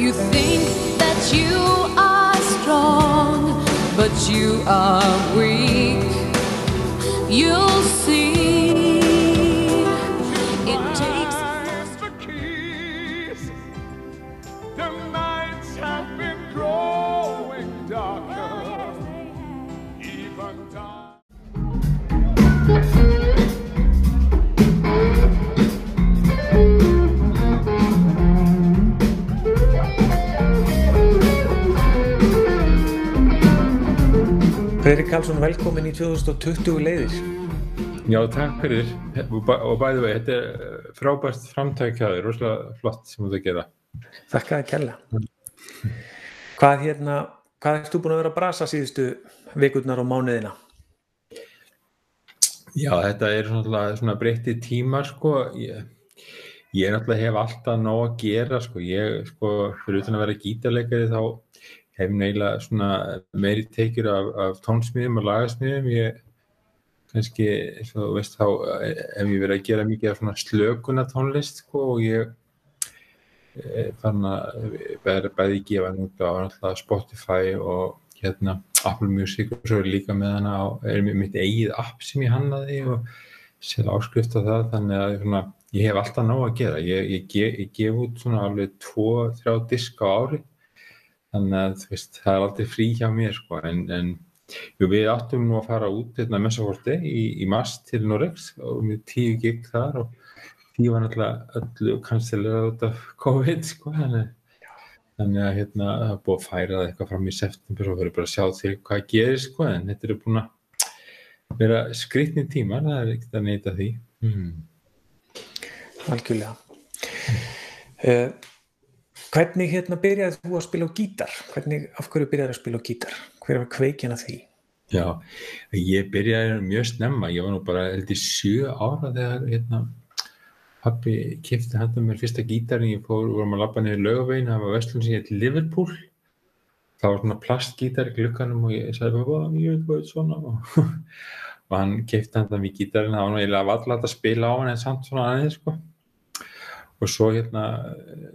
You think that you are strong, but you are weak. You'll Karlsson, velkomin í 2020 leiðir. Já, takk fyrir og bæ- og bæði vegi, þetta er eh, frábært framtækjaður, rosalega flott sem þú ert að gera. Þakka að kella. Hvað hérna, hvað ert þú búin að vera að brasa síðustu vikurnar og mánuðina? Já, þetta er svona, svona breytti tímar sko, ég, ég náttúrulega hef alltaf nóg að gera sko, ég sko, fyrir utan að vera gítarleikari þá hef neila svona meiri tekjur af, af tónsmiðum og lagasmiðum, ég kannski, þú veist þá eh, hef ég verið að gera mikið af svona slökuna tónlist sko og ég eh, fann að bæði, bæði gefa hann út á Spotify og hérna Apple Music og svo er líka með hana á, er mitt eigið app sem ég hannaði og sér áskrift á það. Þannig að svona, ég hef alltaf nóg að gera. Ég, ég, ge, ég gef út svona alveg tvo, þrjá diska á ári þannig að veist, það er aldrei frí hjá mér sko, en, en jú, við áttum nú að fara út hérna messakorti í, í mars til Norex og með tíu gig þar og því var náttúrulega öllu kanstilega út af COVID sko, þannig Þannig að hérna það er búið að færa það eitthvað fram í september og verður bara að sjá til hvað gerir sko en þetta eru búin að vera skrittni tímar, það er ekkert að neyta því. Hmm. Algjörlega. Uh, hvernig hérna byrjaði þú að spila á gítar? Hvernig, af hverju byrjaði að spila á gítar? Hver var kveikin að því? Já, ég byrjaði mjög snemma, ég var nú bara held í sjö ára þegar hérna pappi kipti handa mér fyrsta gítarinn, ég fór, vorum að labba niður laugavegin, það var vestlun sem hétt Liverpool, það var svona plastgítar í glukkanum og ég sagði bara, ég veit hvað þetta svona og, hann kipti handa mér gítarinn, það var nú eiginlega vallat að spila á hann en samt svona aðeins sko og svo hérna,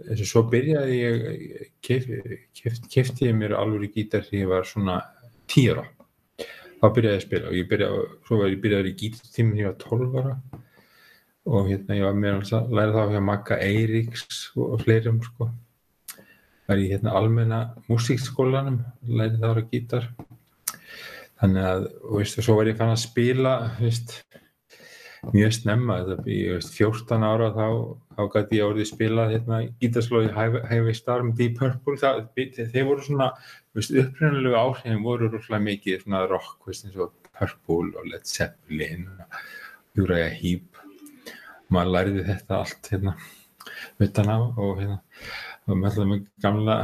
eins og svo byrjaði ég, kefti kef, ég mér alveg gítar þegar ég var svona tíra, þá byrjaði ég að spila og ég byrjaði, svo var ég byrjaði í gítartíminn þegar ég var 12 ára. Og hérna ég var með að læra þá hjá Magga Eiríks og, og fleirum sko. Var ég hérna almenna músíkskólanum læri þá ára gítar. Þannig að, og veist, og svo var ég fann að spila, veist mjög snemma, ég veist 14 ára þá, þá gæti ég orðið spila hérna gítarslóði Highway Star með Deep Purple, það, þeir voru svona upprænulegu áhrifin voru rúflega mikið svona rock, veist, eins og Purple og Led Zeppelin Uriah Heep. Maður læriði þetta allt hérna utan á og hérna og með alltaf með gamla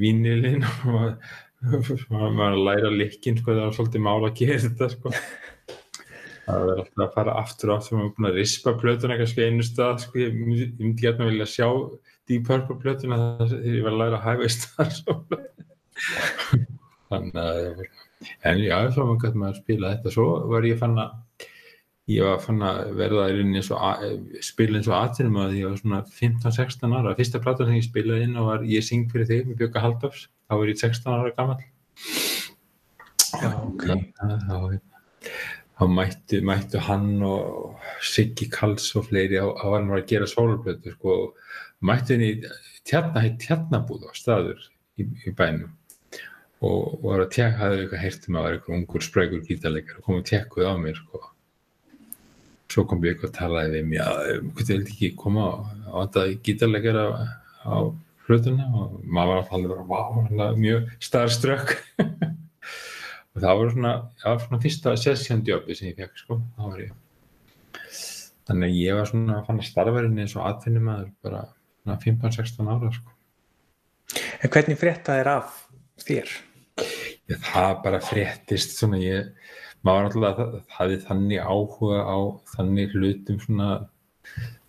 vínilinn og maður læra likkin sko það var svolítið mála að gera þetta sko það verður alltaf að fara aftur og aftur maður er búin að rispa plötuna kannski einu stað sko. Ég myndi, gætna vilja sjá Deep Purple plötuna þegar ég var að læra Highway Star þannig að en já, svo maður gæti maður að spila þetta. Svo var ég fann að ég var fann að verða eins og spila eins og aðtunum að ég var svona 15-16 ára, fyrsta platan sem ég spilaði inn og var Ég syng fyrir þig með Björga Haldófs þá var ég 16 ára gammal Já, ok. Þá, þá mættu, mættu hann og Siggi Kalls og fleiri á að hann var að gera sólblötu sko, mættu henni tjarna, tjarnabúð á staður í, í bænum. Og var að tjekka, hafði eitthvað heyrtum að það var eitthvað ungur sprækur gítarleikar og kom og tjekkuð á mér sko. Svo kom Björk og talaði við mér að þú vildi ekki koma á þetta gítarleikar á, á hlutuna og maður var bara wow, mjög starströkk og það var svona, það var svona fyrsta session jobbi sem ég fekk sko, það var ég þannig að ég var svona að fann að starfarinni eins og atvinnum að bara 15-16 ára sko. En hvernig frétta er af þér? Já, það bara fréttist svona ég maður alltaf hafði þannig áhuga á þannig hlutum svona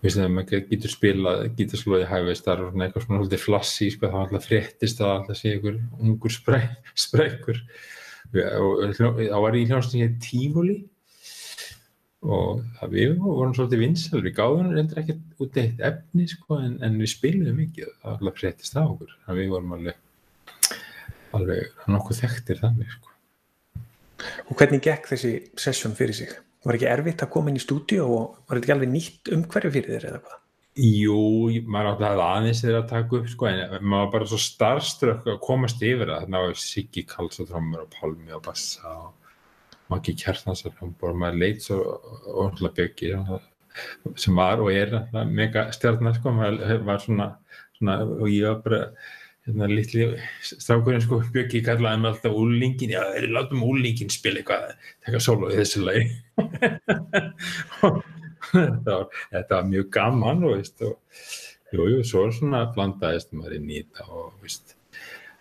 veist maður getur spila getur slóðið hæfist, það er svona eitthvað svona hluti flassi, sko, það var alltaf fréttist að alltaf sé einhver ungur spreikur og þá var ég í ég Tífóli og það, við vorum svolítið vinsal, við gáðum reyndir ekkert út eitt efni sko, en, en við spilum mikið, það var alltaf fréttist á okkur, þannig að við vorum alveg, alveg nokkuð þekktir þannig sko. Og hvernig gekk þessi sesjón fyrir sig? Var ekki erfitt að koma inn í stúdíu og var þetta ekki alveg nýtt umhverju fyrir þér eða hvað? Jú, maður átti að aðeins þeirra að taka upp sko, en maður var bara svo starfströkk að komast yfir það, þannig að það var Siggi Karls og og Pálmi og Bassa og Maggi Kjartansar, bara maður leit svo orðlega byggi sem var og er mega stjarnar sko, maður var svona, svona og ég var bara hérna litli strákurinn sko byggi kallaði mig alltaf úlingin, já, látum úlingin spila eitthvað, taka solo í þessu lagi þetta, var, þetta var mjög gaman og og jú, svo svona blandaðist maður í þetta og veist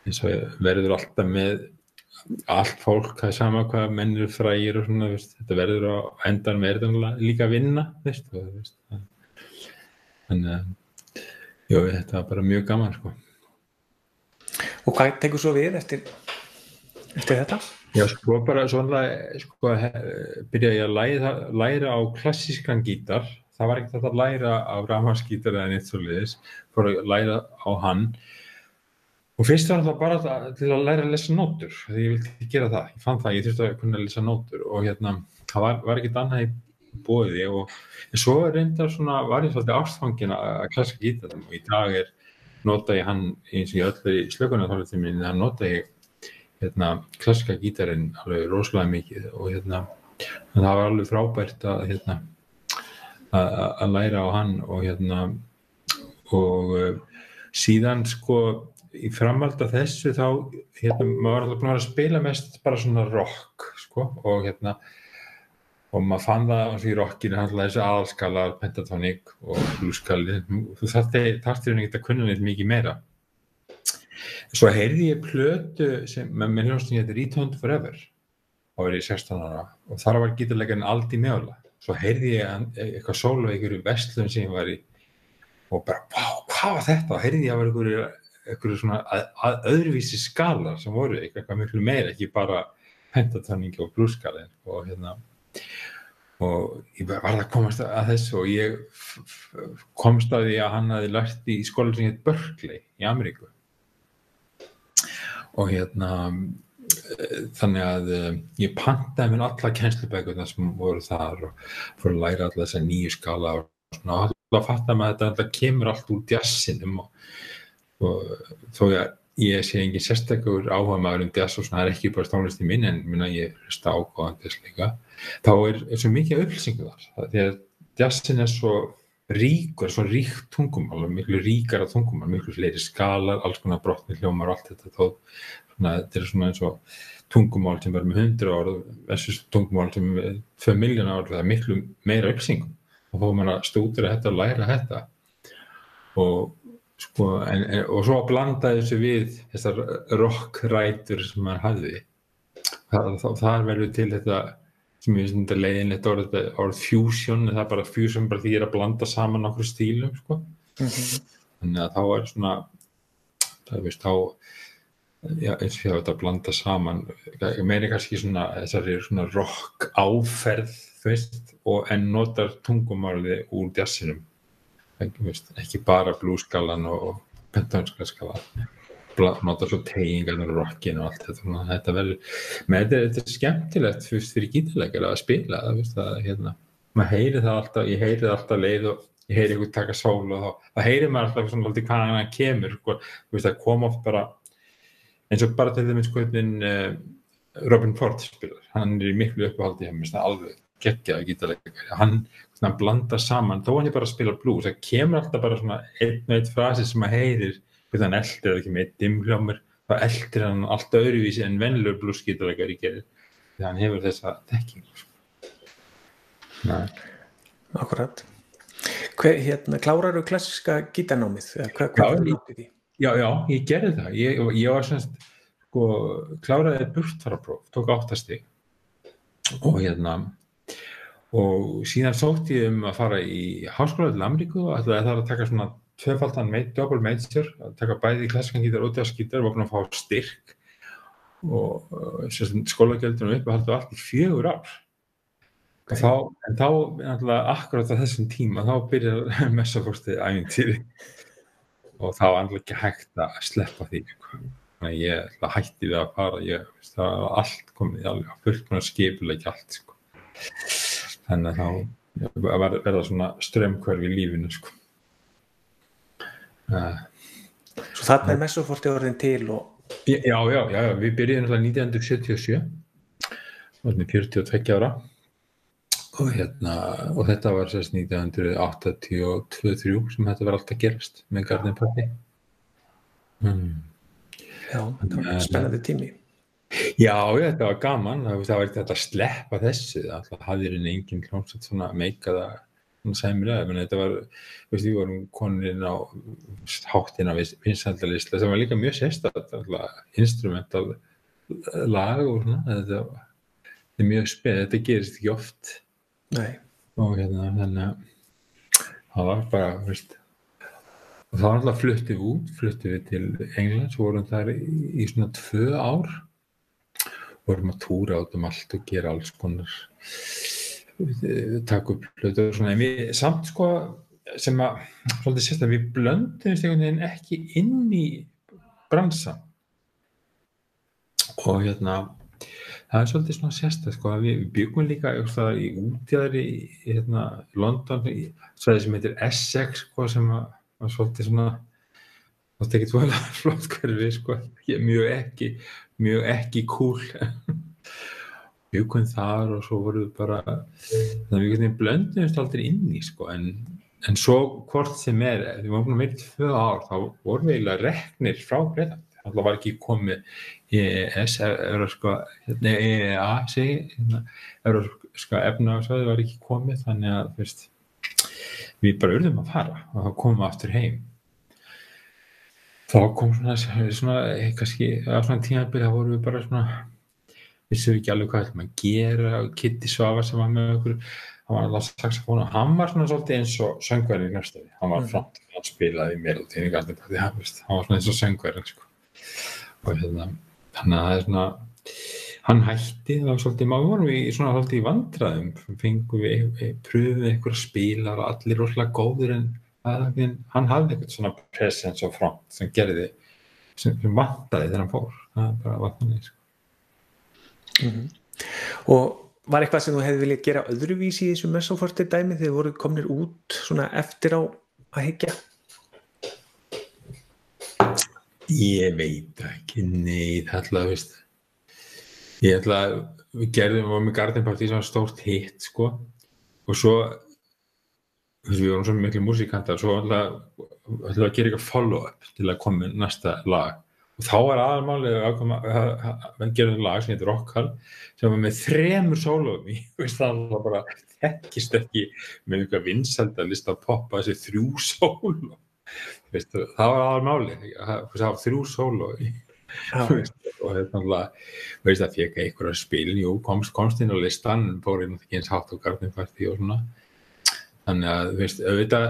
eins og verður alltaf með allt fólk, það er sama hvað menn eru frægir og svona, veist, þetta verður á endan verður líka að vinna veist, og, þannig að jú, þetta var bara mjög gaman sko. Og hvað tekur svo við eftir, eftir þetta? Já, sko bara svona sko, byrjaði ég að læra, læra á klassískan gítar. Það var ekkert að læra á rafhansgítar eða neitt svo liðis, fór að læra á hann. Og fyrst var það bara að, til að læra að lesa nótur, því ég vildi gera það. Ég fann það, ég þurfti að kunna að lesa nótur og hérna, það var, var ekkert annað í bóði og en svo reyndar svona, var ég svolítið ástfangin að klaska gítarum og í dag er, nota ég hann eins og ég öll er í slökunarþáliðum minni, þannig nota ég hérna, klaska gítarinn alveg rosalega mikið og hérna, það var alveg frábært að hérna, að læra á hann og hérna, og uh, síðan sko í framhald af þessu þá hérna, maður var alltaf búin að spila mest bara svona rock sko og hérna og maður fann það í rockinu handla þessu aðalskalar, pentatónik og blueskali, þú þarftir henni ekki að kunna neitt mikið meira svo heyrði ég plötu sem með hljómsningin þetta Return to Forever. Á verið 16 ára og þar var gítarleikarinn Aldi Mjöla svo heyrði ég eitthvað solo einhverju vestlum sem ég var í og bara, wow, hvað var þetta? heyrði ég að vera einhverju svona að, að öðruvísi skalar sem voru eitthvað miklu meira, ekki bara pentatóningi og blúskali og hérna. Og ég var að komast að þessu? Og ég komst að því að hann hafi lært í skóla sem heit Berkeley í Ameríku og hérna þannig að ég pantaði mér alla kennslubækurna sem voru þar og fór að læra alla þessa nýju skala og svona. Og alltaf fatta maður að þetta kemur allt úr jazzinum og og þó að ég sé engin sérstakur áhuga maður um jazz og svona, það er ekki bara stónlist í minn en minna ég hlusta áhugaðan jazz líka þá er, er svo mikið upplýsingu þar. Því að jazzin er svo ríkur, svo ríkt tungumál miklu ríkara tungumál, miklu fleiri skalar alls konar brotni hljómar og allt þetta þó, svona, þetta er svona eins og tungumál sem verður með 100 ár versus tungumál sem er 2 miljón ár það er miklu meira upplýsingum. Og þá er maður að þetta og læra þetta. Og Sko, en, en, og svo að blanda þessu við þessar rockrætur sem maður hafði. Það, þar verður til þetta sem ég finnst þetta leiðinlegt orð orð fusion, það er bara fusion bara því að blanda saman okkur stílum sko. mm -hmm. þannig að þá er svona það veist þá já, eins og ég hafa þetta að blanda saman meiri kannski svona þessari svona rock áferð veist, og en notar tungumálið úr jazzinum ekki bara blúskalan og pentónska skalan nota svo tegingarnar og rockin og allt þetta. Þetta verður, með þetta, þetta er skemmtilegt fyrst fyrir gítarleikar að spila það, veist, að, hérna, maður heyri það alltaf ég heyri það alltaf leið og ég heyri einhvern taka sól og þá, þá heyri maður alltaf svona alltaf hvaðan hann kemur sko, veist, að koma oft bara eins og bara til þeim eins og uh, Robin Ford spilar, hann er í miklu uppáhaldi hjá alveg geggjaði gítarleikari. Hann svona blanda saman, þó hann er bara að spila blues það kemur alltaf bara svona einn og einn frasi sem að heyrir, hvernig hann eldir ekki með dimhljómur, þá eldir hann alltaf öðruvísi en vennlur bluesgítarleikari gerir, því hann hefur þessa dekking Akkurat Hver, hérna, klárar þú klassiska gítarnámið? Hvað er lítið því? Já, já, ég gerði það. Ég, ég var semst sko, kláraði burtfarapróf, tók áttasti og hérna og síðan sótt ég um að fara í háskóla til Ameríku og það er að taka svona tvefaldan meit, double major að taka bæði klassiskangítar og jazzgítar og að fá styrk og skólagjöldunum upp og haldu allt í fjögur ár Og þá, en þá, náttúrulega, akkurat á þessum tíma, þá byrjar messafórstið æfintýri og þá var náttúrulega ekki hægt að sleppa því. sko. Þannig að ég hætti við að fara, ég, veist, það var allt komið, alveg fullkonar skipulega allt, sko. Þannig að þá verða svona strömmkverfi í lífinu, sko. Svo þarna er Messoforti orðin til og Já, já, já, já, við náttúrulega 1977 og með 42 ára. Og hérna, og þetta var sérst 1982-3 sem þetta var alltaf gerast með Garden Party mm. já, þetta var spennandi tími. Já, já, þetta var gaman. Það, var hægt að sleppa þessu. Það hafði hérna engin hljómsveit svona meikaða sæmilega, menn þetta var veist, við vorum konurinn á háttina vinsaldalistla sem var líka mjög sérstætt instrumental lag og svona þetta, þetta er mjög speð, þetta gerist ekki oft. Nei, og hérna þannig að það var bara veist, og þá alltaf fluttum við út fluttum við til Englands vorum þar í, í svona tvö ár. Vorum að túra át um allt og gera alls konar taka upp hlutur og svona en við samt sko sem að svolítið sérst að við blöndum einhvern veginn ekki inn í bransa og hérna það er svolítið svona sérstæð sko að við, byggum líka eitthvað í útjæðri í hérna, London í svæði sem heitir Essex sko sem að, að svolítið svona það tekið tvoðlega flott hverfi sko mjög ekki mjög ekki cool byggum þar og svo vorum við bara þannig að við getum blöndumst aldrei inn í sko en, en svo hvort sem er við vorum í tvö ár þá vorum við eiginlega reknir frá Breiðland alltaf var ekki komið EES Európska hérna, EEA segi hérna, Európska efnaðarsvæði var ekki komið þannig að fyrst, við bara urðum að fara og þá komum við aftur heim. Þá kom svona, svona kannski á svona þá vorum við bara svona vissum við ekki alveg hvað ætlum að gera og Kitty Svavar sem var með okkur hann var alveg saxofón og hann var svona svolítið eins og söngverðin í næstöði hann var Mhm. front, hann spilaði í melodín í gardin hann, hann var svona eins og söngverðin sko. og hérna er svona hann hætti það var svolítið, maður vorum við svona svolítið í vandræðum fengum við, við pröfum einhverja spilar og allir rosalega góður en hann hafði eitthvað svona presence og front sem gerði sem, sem vantaði þegar hann fór það bara var þannig sko. Og var eitthvað sem þú hefði viljað gera öðruvísi í þessu Messoforti dæmi þegar þið voru komnir út svona eftir á að hyggja? Ég veit ekki, nei, það ætla að, veist, ég ætla að, við gerðum, við varum með Garden Party sem var stórt hitt, sko, og svo, þú veist, við vorum svo miklu músikantar, svo ætla, ætla að gera eitthvað follow-up til að koma næsta lag, og þá var aðalmálið að við gerðum lag sem heitir Rockhall, sem var með þremur sólóum í, það var bara, þekkist ekki með eitthvað vinsaldalista að poppa þessi þrjú sóló, veistu, það var aðal máli það var þrjú sóló Já, og veist það fekk einhverja spil jú, komst, komst inn á listan fór inn á og svona. Þannig að auðvitað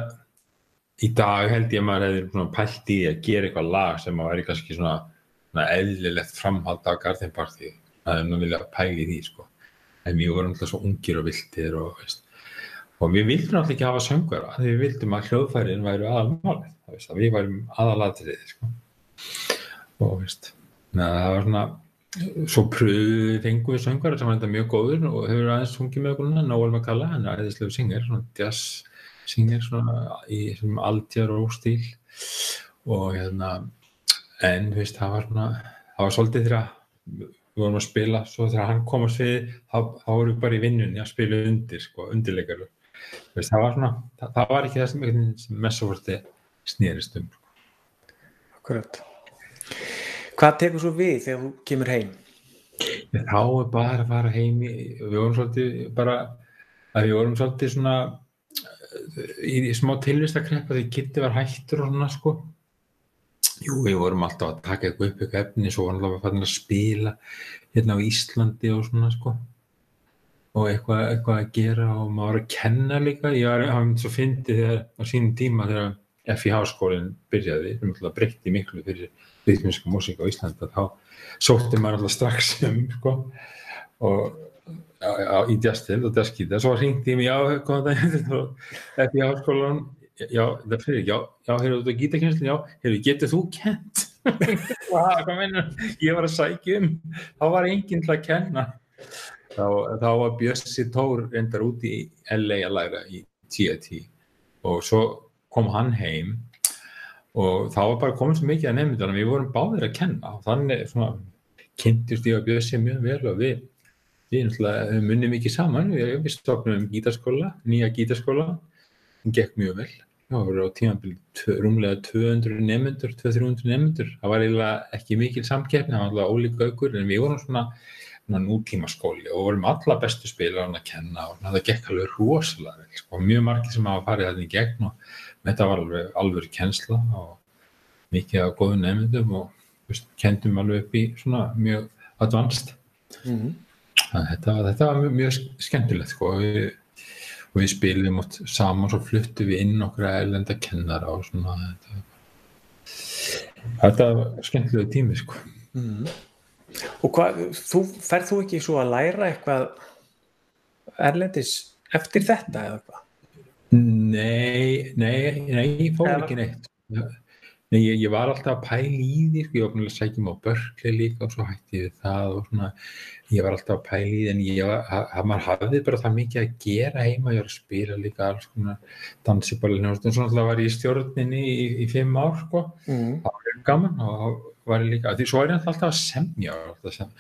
í dag held ég að maður hefði pælt í að gera eitthvað lag sem að væri kannski svona, svona eðlilegt framhald á garðinparti það er nú vilja að pæli því sko. En við vorum alltaf svo ungir og viltir og veist. Og við vildum náttúrulega ekki hafa söngvara við vildum að hljóðfærin væru aðalmálið að við værum aðalatriði sko. og veist neða, það var svona svo pröðu fengum við söngvara sem var enda mjög góður og hefur aðeins sungið með okkur Noel McCalla, hann er aðeinslegu singer svona jazz singer svona í sem aldjar og stíl og hérna en þú veist, það var svona það var svolítið þegar við vorum að spila svo þegar hann kom að sviði þá, vorum við bara í vinnunni að spila undir sko, undirleikaru það var svona, það, það var ekki það sem, sem Messoforti snerist um akkurat. Hvað tekur svo við þegar þú kemur heim? Þá er bara að fara heim við vorum svolítið bara að við vorum svolítið svona í, smá tilvistakreppa því Kitty var hættur og svona sko. Jú, við vorum alltaf að taka eitthvað upp eitthvað efni, svo var alltaf að að spila hérna á Íslandi og svona sko. Og eitthvað, eitthvað að gera og maður að kenna líka. Ég var svo fyndið þegar á sínum tíma þegar FIH-skólinn byrjaði sem alltaf breytti miklu fyrir rithmíska músík á Íslandi að þá sótti maður alltaf strax um sko. Og já, já, í jazztil og jazzgítar, svo hringdi ég mig, þetta eftir háskólan, já, það fyrir, já, já, heyrðu þú gítarkenslu, já, heyrðu, getur þú kent? Hvað, mennur, ég var að sækja um, þá var enginn til að kenna. Þá, þá var Bjössi Tór endar út í LA að læra í TIT og svo kom hann heim og þá var bara komið svo mikið að nefnda við vorum báðir að kenna og þannig svona kynntist ég að Bjössi mjög vel og við við náttúrulega munni mikið saman. Við, við stofnum um gítarskóla, nýja gítarskóla. Hún gekk mjög vel. Það voru á tímanbíl rúmlega 200 nefnendur, 200-300 nefnendur það var eiginlega ekki mikil samkeppni það var alltaf ólíka aukur en við vorum svona, svona nútíma skóli og vorum alla bestu spilar að kenna og það gekk alveg rosalega vel. Sko. mjög margir sem hafa farið þetta í gegn og þetta var alveg alveg kennsla og mikið af góðum nefndum og veist, kendum alveg upp í svona mjög advanced. Mm -hmm. Þetta, þetta var mjög, skemmtilegt sko. og við, við spilum oft saman og svo fluttum við inn okkur erlenda kennara og svona þetta, þetta var skemmtilegu tími sko. Og hvað, þú, ferð þú ekki svo að læra eitthvað erlendis eftir þetta eða hvað? Nei, nei, nei, ég fór ekki neitt. Nei, ég, ég var alltaf að pæla í því, sko, ég var búin að sækja mig á Berkeley líka og svo hætti við það og svona, ég var alltaf að pæla í því en ég var, að, að maður hafði bara það mikið að gera heima, ég var að spila líka alls konar dansiballinu og svona alltaf var ég í stjórninni í, í fimm ár, sko, Mm. það var gaman og var ég líka, því svo er ég alltaf að semja, alltaf sem,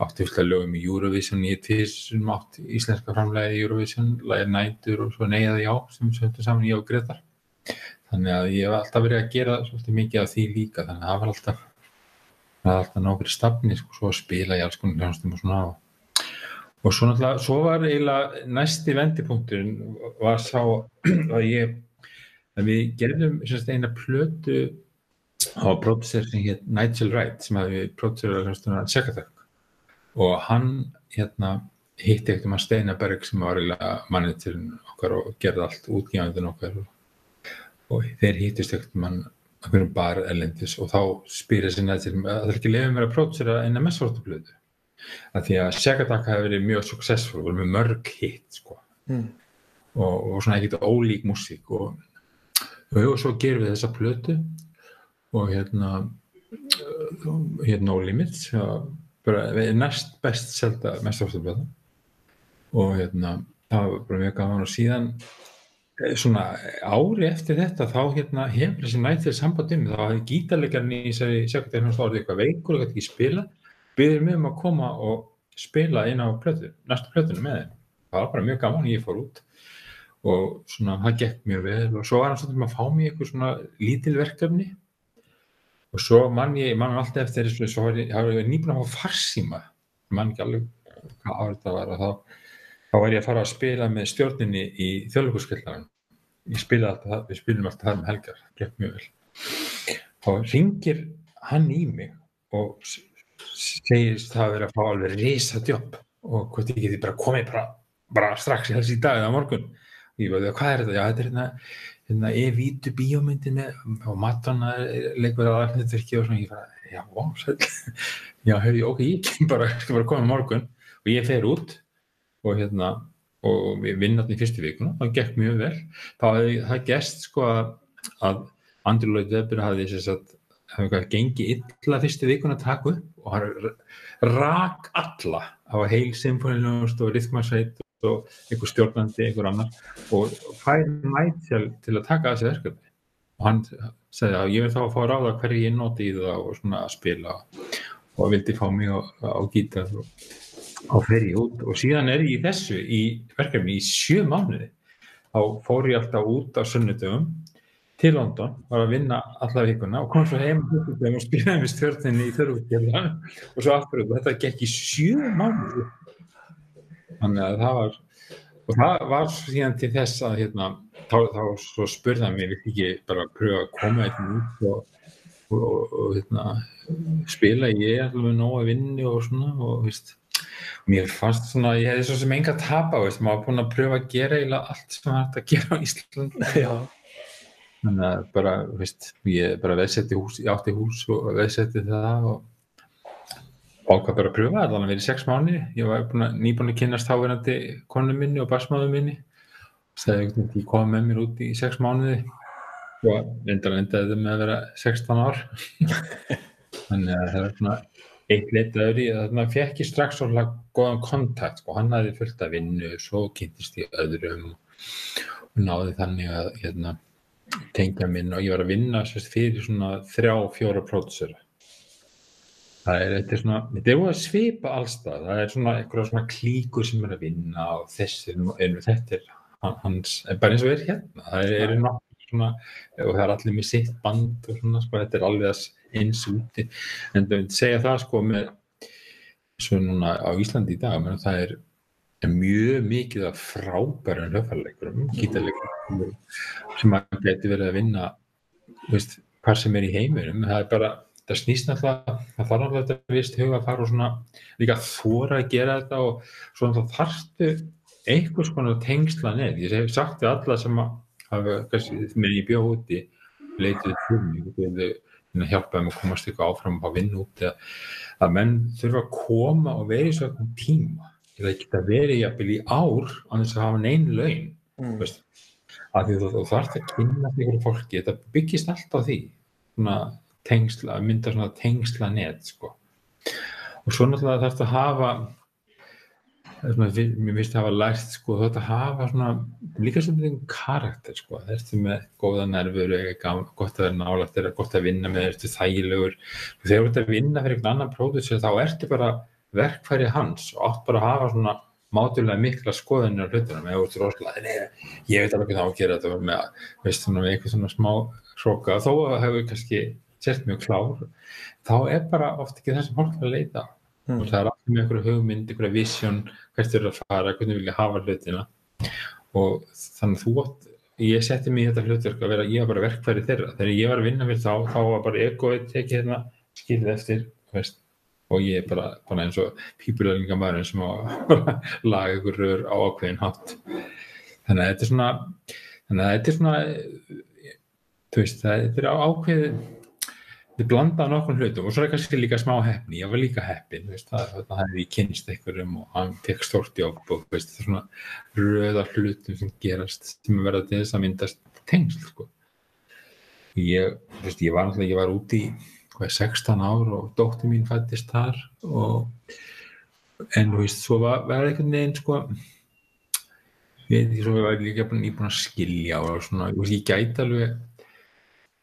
átti fullt að lögum í Eurovision, ég tvisum átti íslenska framlega í Eurovision, lagið nætur og svo neyða já sem söndu saman ég og Gretar. Þannig að ég hef alltaf verið að gera svolítið mikið af því líka, þannig að það var alltaf, það var alltaf nákvæmri stafni, sko, svo að spila í alls konar hljónstum og svona. Og, svo náttúrulega, svo var eiginlega næsti vendipunkturinn var sá að ég, að við gerðum semst eina plötu á pródusser sem hétt Nigel Wright sem hefði pródusserað hljónstum að Sekatak og hann hérna hitti ekkert um að Steina Berg sem var eiginlega mannið til okkar og gerði allt útgjáðin okkar og, og þeir hittist ekkert um hann okkur bara erlendis og þá spyrir sinna til að það er ekki lefið mér að pródusera eina messvortablöðu að því að Sekatak hefði verið mjög successful og með mörg hitt sko. Mm. og, og svona ekkert ólík músík og, og, og svo gerum við þessa plötu og hérna uh, hérna No Limits bara næst best selda mestarfættablöða og hérna það var bara mjög gaman og síðan svona ári eftir þetta þá hérna hefur þessi nættið samband um þá hafði gítarleikarinn í þessari sekundar hans orðið eitthvað veikur og gæti ekki spila byggður mig um að koma og spila inn á plötu, næstu plötunu með þeim. Það var bara mjög gaman, ég fór út og svona það gekk mjög vel og svo var hann svolítið að fá mig eitthvað svona lítil verkefni. Og svo mann ég, mann alltaf eftir þessu svo ég, ég nýbúin að fá farsíma. Mann ekki alveg hvað árið það var og þá, þá var ég að fara að spila með stjórninni í þjóðleikurskillarinn ég spila alltaf það, við spilum alltaf það með helgar gekk mjög vel. Þá ringir hann í mig og segist það að vera að fá alveg risa jobb og hvort ég geti bara komið bara, bara strax í þessi dag eða morgun. Og ég veit hvað er þetta, já þetta er hérna, hérna E-vítu bíómyndi með og Madonna er- leikur að aðalhnutverki og svona. Ég bara, já, ó, já, ok, ég kem bara, skal bara koma á morgun og ég fer út og hérna og við í fyrstu vikuna, það gekk mjög vel. Hefði það gest sko að, Andrew Lloyd Webber hafði eitthvað gengið illa fyrstu vikuna upp og hann rak alla á heil symfóniljónust og rithmasveit og einhver stjórnandi, einhver annar og fær nætt til, til að taka þessi verkefni og hann sagði að ég vil þá að fá ráða hverju ég noti í það og svona að spila og vildi fá mig á, á gítar og á ferji út og síðan er ég í þessu í verkefni í sjö mánuði. Þá fór ég alltaf út á sunnudöfum til London, var að vinna alla vikuna og kom svo heim og spilaði með stjórninni í þörfukjörðan og svo aftur og þetta gekk í sjö mánuði. Þannig að það var og það var síðan til þess að hérna, þá, þá svo mig, vil ekki bara pröfa að koma eitthvað út og, og, og, og hérna, spila? Ég alveg nóg að vinni og svona og veist mér fannst svona, ég hefði svo sem enga að tapa veist, maður var búin að pröfa að gera eiginlega allt sem hægt að gera á Ísland þannig að bara, veist, ég bara veðsetti hús, ég átti hús og veðsetti það og, ákvað bara að pröfa það, þannig að verið sex mánuði, ég var búin að, að kynast þáverandi konu minni og basmáðu minni, það er ekki koma með mér út í sex mánuði. Og endaði það með að vera 16 ár, þannig að það er svona eitt leitað öðru í að þannig fekk ég strax svolítið góðan kontakt, sko, hann hafði fullt af vinnu, svo kynntist ég öðrum og náði þannig að hérna, tengja minn og ég var að vinna sérst, fyrir svona þrjá, fjóra pródusera það er, er svona, þetta er búið að svipa allstað, það er svona eitthvað svona klíkur sem er að vinna og þessir, en þetta er hans, bara eins og er hérna, það er, er nokkuð svona, og það er allir með sitt band og svona, sko, þetta er alveg eins úti, en það vil segja það sko með, svo núna á Íslandi í dag, menn það er mjög mikið af frábærum hljóðfæraleikurum, gítarleikurum sem að geti verið að vinna veist, hvað sem er í heiminum. Það er bara, það snýst náttúrulega það þarf náttúrulega þetta vist huga að fara og svona líka þóra að gera þetta og svona þá þarftu einhvers konar tengsla neð, ég hef sagt við alla sem að hafa, kannski, mér ég bjóð úti mig og þau hjálpaði mig að komast eitthvað áfram og vinna út að, að menn þurfa að koma og vera í svona tíma það geta verið jafnvel í ár á þess að hafa neinn laun Mm. veist, að því þú, þú þarft að kynna einhverju fólki, þetta byggist allt á því svona tengsla, að mynda svona tengsla net sko. og svo náttúrulega þarft að hafa mér finnst að hafa lært sko, þarft að hafa svona líka sem þinn karakter sko, það ertu með góða nervur, gott að vera nálægt þeirra, gott að vinna með, ertu þægilegur. Þegar þú ert að vinna fyrir einhvern annan pródusser þá ertu bara verkfæri hans og átt bara að hafa svona mátulega mikla skoðanir á hlutunum. Eða rosalega, nei, ég veit alveg hvað það á að gera þetta með, veist, svona, með eitthvað svona smá hróka, þó að það hefur kannski sért mjög klár, þá er bara oft ekki það sem fólk er að leita á. Mm. og það er allir með einhverju hugmynd, einhverju vision hvert eru að fara, hvernig vilja hafa hlutina. Og þannig þú átt ég setti mig í þetta hlutverk að vera ég var bara verkfæri þeirra, þegar ég var að vinna við þá þá var bara egoið tekið hérna skilið eftir, veist. Og ég er bara, bara eins og pípulölinga maður sem laga ykkur rör á ákveðin hátt. Þannig að þetta er svona þannig að þetta er svona þú veist, þetta er ákveðið þetta er blandað á nokkrum hlutum og svo er kannski líka smá heppni, ég var líka heppin veist, það, það hefði ég kynst einhverjum og hann fekk stórt jobb og veist, það er svona röða hlutum sem gerast sem verða til þess að myndast tengsl sko. ég, veist, ég var náttúrulega, ég var úti í hvað, 16 ár og dóttir mín fættist þar og en þú veist, svo var, var einhvern veginn sko við því svo var ég líka búin, að skilja og svona, ég gæti alveg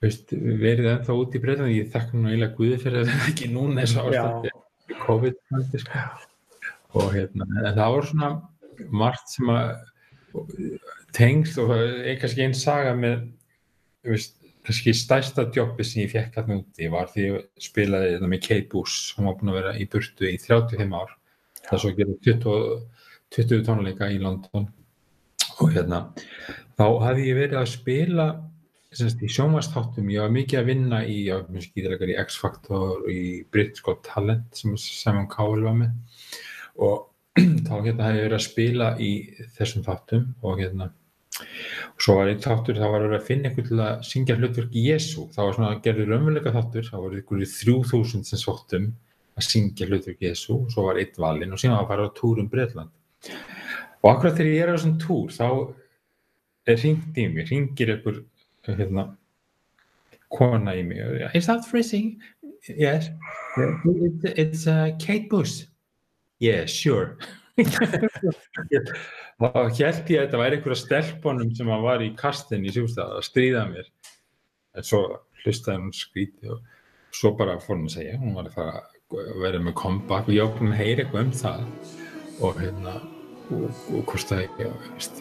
veist, verið ennþá út í breytan ég þakka nú eiginlega Guði fyrir að það ekki núna þess að ástandi COVID sko. og hérna en það var svona margt sem að tengst og er kannski einn saga með veist, kannski stærsta jobbi sem ég fekk alltaf úti var því ég spilaði þetta með Kate Bush hún var búin að vera í burtu í 35 ár. Það er svo að gera 20, 20 tónleika í London. Og hérna þá hafði ég verið að spila semst, í sjónvastáttum, ég var mikið að vinna í, já, mér skýðilegar í X-Factor og í British Got Talent sem Simon Cowell var með. Og þá hérna hafði ég verið að spila í þessum þáttum og hérna og svo var einn þáttur, þá var verið að finna einhvern til að syngja hlutverk Jésu, það var svona gerður raunveruleika þáttur, það voru einhverju 3000 sem sóttum að syngja hlutverk Jésu og svo var einn valinn og síðan var að fara á túr um Breitland og akkurat þegar ég er á þessum túr þá hringt í mig, hringir einhver hérna kona í mig. Is that freezing? yes. It's, it's uh, Kate Bush. Yeah sure. Þá held ég að þetta væri einhverja stelpunum sem að var í kastin í sjústað að stríða mér. En svo hlustaði hún skríti og svo bara fór hún að segja hún var að vera með comeback. Og ég ákveðum að heyra eitthvað um það. Og hérna og, og hvort það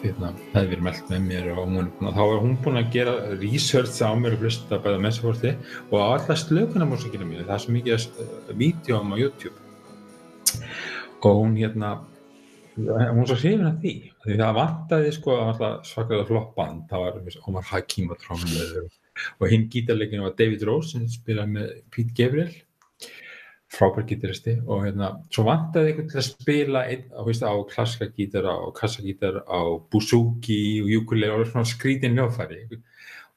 hérna, hefði verið meldt með mér og hún, þá var hún búin að gera research á mér og hlusta bæða messaforti og á alla slökunum músikina mínu, það er svo mikið uh, vídjóum á YouTube. Og hún hérna hún svo hrifin af því því það vantaði sko svakalega flott band. Það var Omar Hakim og trómleður og hinn gítarleikinu var David Rose sem spilaði með Pete Gabriel frábær gítaristi og hérna svo vantaði einhvern til að spila einn, veist, á klassika gítara og kassagítara á buzuki og ukulele og svona skrítin ljófæri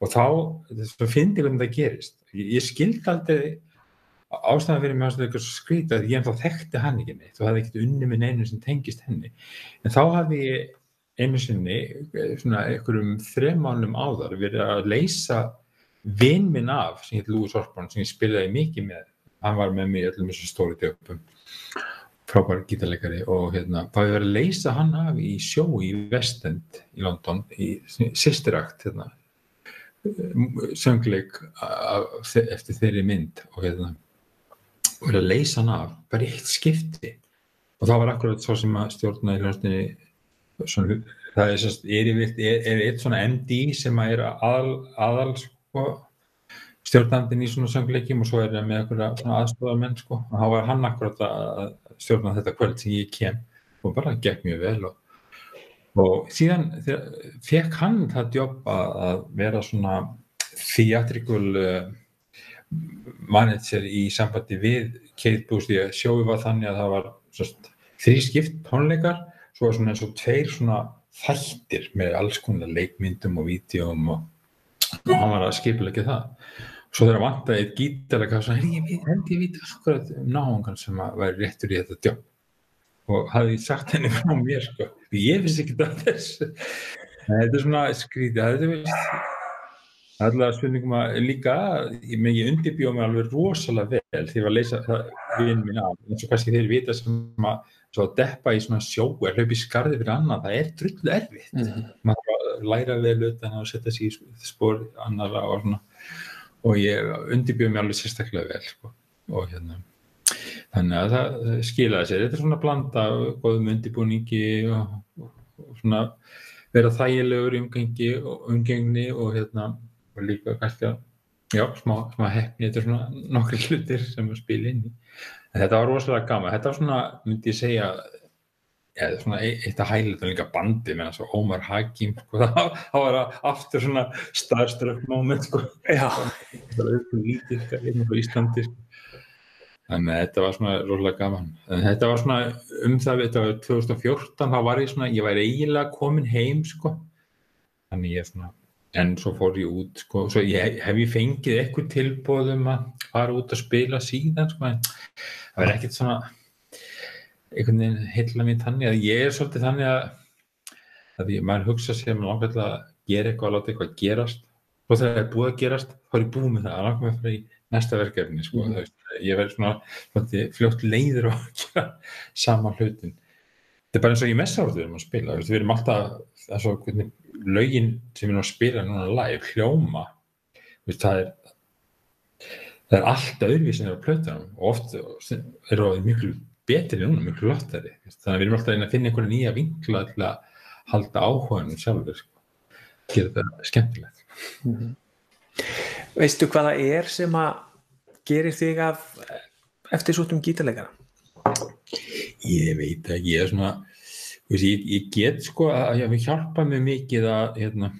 og þá, að fyndi hvernig það gerist. Ég, ég skildi aldrei ástæðan fyrir mér að eitthvað skrýta að ég ennþá þekkti hann ekki neitt og hafði ekkert unni með neinu sem tengist henni. En þá hafði ég einu sinni svona einhverjum þremánum áðar verið að leysa vinn minn af sem heit Lúi Sorpon sem ég spilaði mikið með hann var með mér öllum þessum stóri döpum frábær gítarleikari og hérna, það hefur verið að leysa hann af í sjó í West-End í London í Sisterakt hérna, söngleik eftir þeirri mynd og hérna og verið að leysa hann af bara eitt skipti. Og það var akkurat svo sem að stjórna í hljóðstinni það er, er, er eitt svona MD sem að er aðal, aðal sko, stjórnandinn í svona söngleikjum og svo er það með svona aðstofamenn sko. og þá var hann akkurat að stjórna þetta kvöld sem ég kem og bara gekk mjög vel og, og síðan fekk hann það jobb að, vera svona theatrical uh, manager í sambandi við Kate Bush því að sjói var þannig að það var þrý skipt tónleikar svo var svona eins og tveir svona þættir með alls konar leikmyndum og vídeum og, og hann var að skipilegja það. Svo þegar vantaði eitt þá sagði hann, ég held ég veit akkurat um náungan sem að væri réttur í þetta jobb og hafði sagt henni frá mér sko, ég finnst ekki það þess þetta er svona skrítið þetta er allavega spurningum að líka ég, men ég undirbjóð mig alveg rosalega vel þegar ég var að leysa það vinn mín af. Eins og kannski þeir vita sem að svo að deppa í svona sjó er hlaupi skarði fyrir annað, það er drullu erfitt. Mhm. maður þarf að læra vel utan að setja sig í spór annara svona. Og ég undirbjóð mig alveg sérstaklega vel sko. og hérna þannig að það skilaði sér. Þetta er svona blanda góðum undirbúningi og, og, svona vera þægilegur umgengi og umgengni og hérna og líka kannski að já, smá, smá hefni, þetta er svona nokkri hlutir sem að spila inn í. En þetta var rosalega gaman, þetta var svona myndi ég segja ja, svona eitt að hæla þetta líka bandi með svo Ómar Hakim sko, það, það var að- aftur svona starstruck moment sko, það var eitthvað lítið sko, einn á Íslandi sko. þannig að þetta var svona rosalega gaman. En þetta var svona um það þetta var 2014, þá var ég svona ég væri eiginlega komin heim sko. Þannig ég svona en svo fór ég út sko, svo ég, hef ég fengið eitthvað tilbóðum að fara út að spila síðan sko, en það var ekkert svona einhvern veginn heilla mér þannig að ég er svolítið þannig að ég, maður hugsa sér að maður langar til að gera eitthvað að láta eitthvað gerast. Og þegar það er búið að gerast þá er ég búið með það. Að langar mig að fara í næsta verkefni sko, mm. veist, ég verður svona svolítið, fljótt leiður á að gera sama hlutin. Þetta er bara eins og í messáratu við erum að spila við erum alltaf, er hvernig lögin sem við erum að spila núna live hljóma. Veist, það er það er alltaf öðruvísin á plötunum. Og oft eru það miklu betri núna, miklu lottari þannig að við erum alltaf að finna einhverja nýja vinkla til að halda áhuganum sjálfur sko. gera þetta skemmtilegt veistu hvað það er sem að gerir þig af eftir sútum gítarleikara? ég veit ekki, ég er svona veist, ég, ég get sko að ég hafi hjálpað mér mikið að hérna,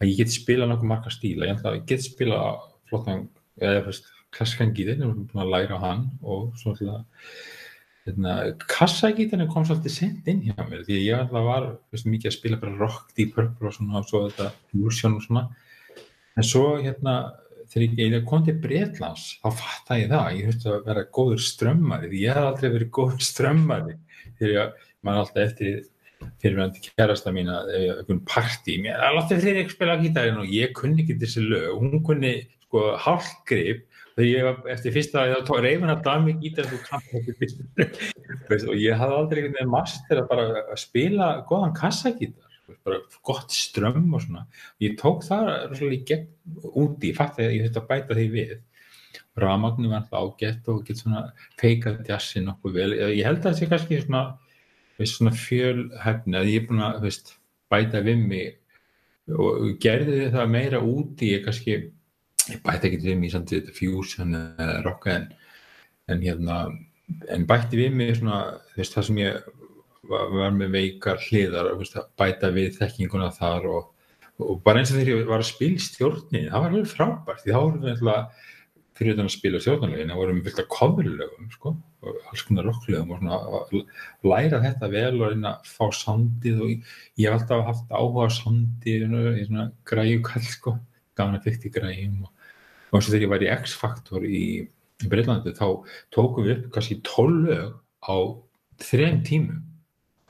að ég get spilað nokkuð marga stíla, ég, get spilað flottan, eða fyrst klasskan gítar, ég er búin að læra á hann og svo alltaf hérna, kassagítarinn kom svolítið sent inn hjá mér, því að ég alltaf var veist, mikið að spila bara rock, deep purple og svona og svo þetta fusion og svona. En svo hérna þegar ég kom til Breitlands þá fatta ég það, ég þurfti að vera góður strömmari, því ég hef aldrei verið góður strömmari þegar ég, maður alltaf eftir fyrirvændi kærasta mína ef ég einhvern partí, mér alltaf þegar ég spila gítarinn og ég kunni ekki þessi lög hún kunni sko hálfgrip þegar ég var eftir fyrsta þá reyfin að þú kannt ekki fyrst og ég hafði aldrei einhvern veginn master að bara að spila góðan kassagítar bara gott strömm og svona. Ég tók það í gegn úti, fatt að ég þurfti að bæta því við. Ramagnu var alltaf ágætt og get svona feikað jassi nokkuð vel. Ég held að það sé kannski svona, svona fjölhæfni að ég er búin að veist, bæta við mig. Og gerði það meira úti ég kannski ég bæti ekki við mig samt þetta fusion eða rocka en, en hérna en bætti við mig svona veist, það sem ég var, var með veikar hliðar veist, að bæta við þekkinguna þar og, og bara eins og þegar ég var að spila í stjórnin það var alveg frábært því þá vorum við alltaf fyrir utan að spila stjórnarlegin þá vorum við fylgt að coverlögum sko, og alls konar rocklögum og svona læra þetta vel og reyna að fá sandið og ég, hef alltaf haft áhuga á sandið í svona græjukall sko, gafan að fyrst í græjum og, og eins og þegar ég var í X-Factor í í Breitlandi þá tókum við upp kannski 12 lög á þrejum tímum.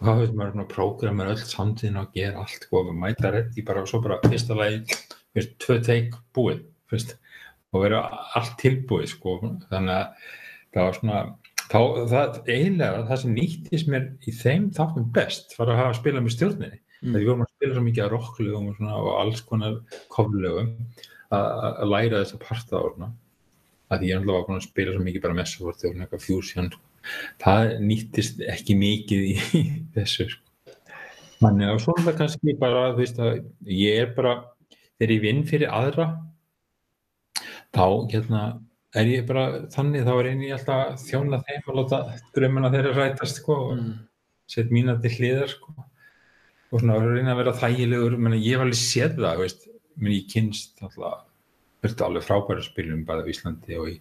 Og þá hefur maður svona prógramar öll samtíðin að gera allt sko, og mæta reddi bara og svo bara fyrsta lagi, veist, tvö teik búið fyrst, og vera allt tilbúið sko, þannig að það var svona þá, það, eiginlega það sem nýttist mér í þeim þáttum best var að hafa að spila með stjórninni. Mm. þegar við vorum að spila svo mikið að rocklögum og, og alls konar koflögum að læra þess að parta svona að ég ætla að spila svo mikið bara fórt og eitthvað fusion það nýttist ekki mikið í, þessu sko. Þannig að svona kannski bara þú veist að ég er bara þegar ég vinn fyrir aðra þá hérna er ég bara þannig þá er eini alltaf þjóna þeim og láta drömmuna þeirra rætast sko og mm. set mína til hliðar sko og svona reyna að vera þægilegur menn ég var alveg séð það veist menn ég kynst alltaf verður alveg frábæra spilum bæða í Íslandi og í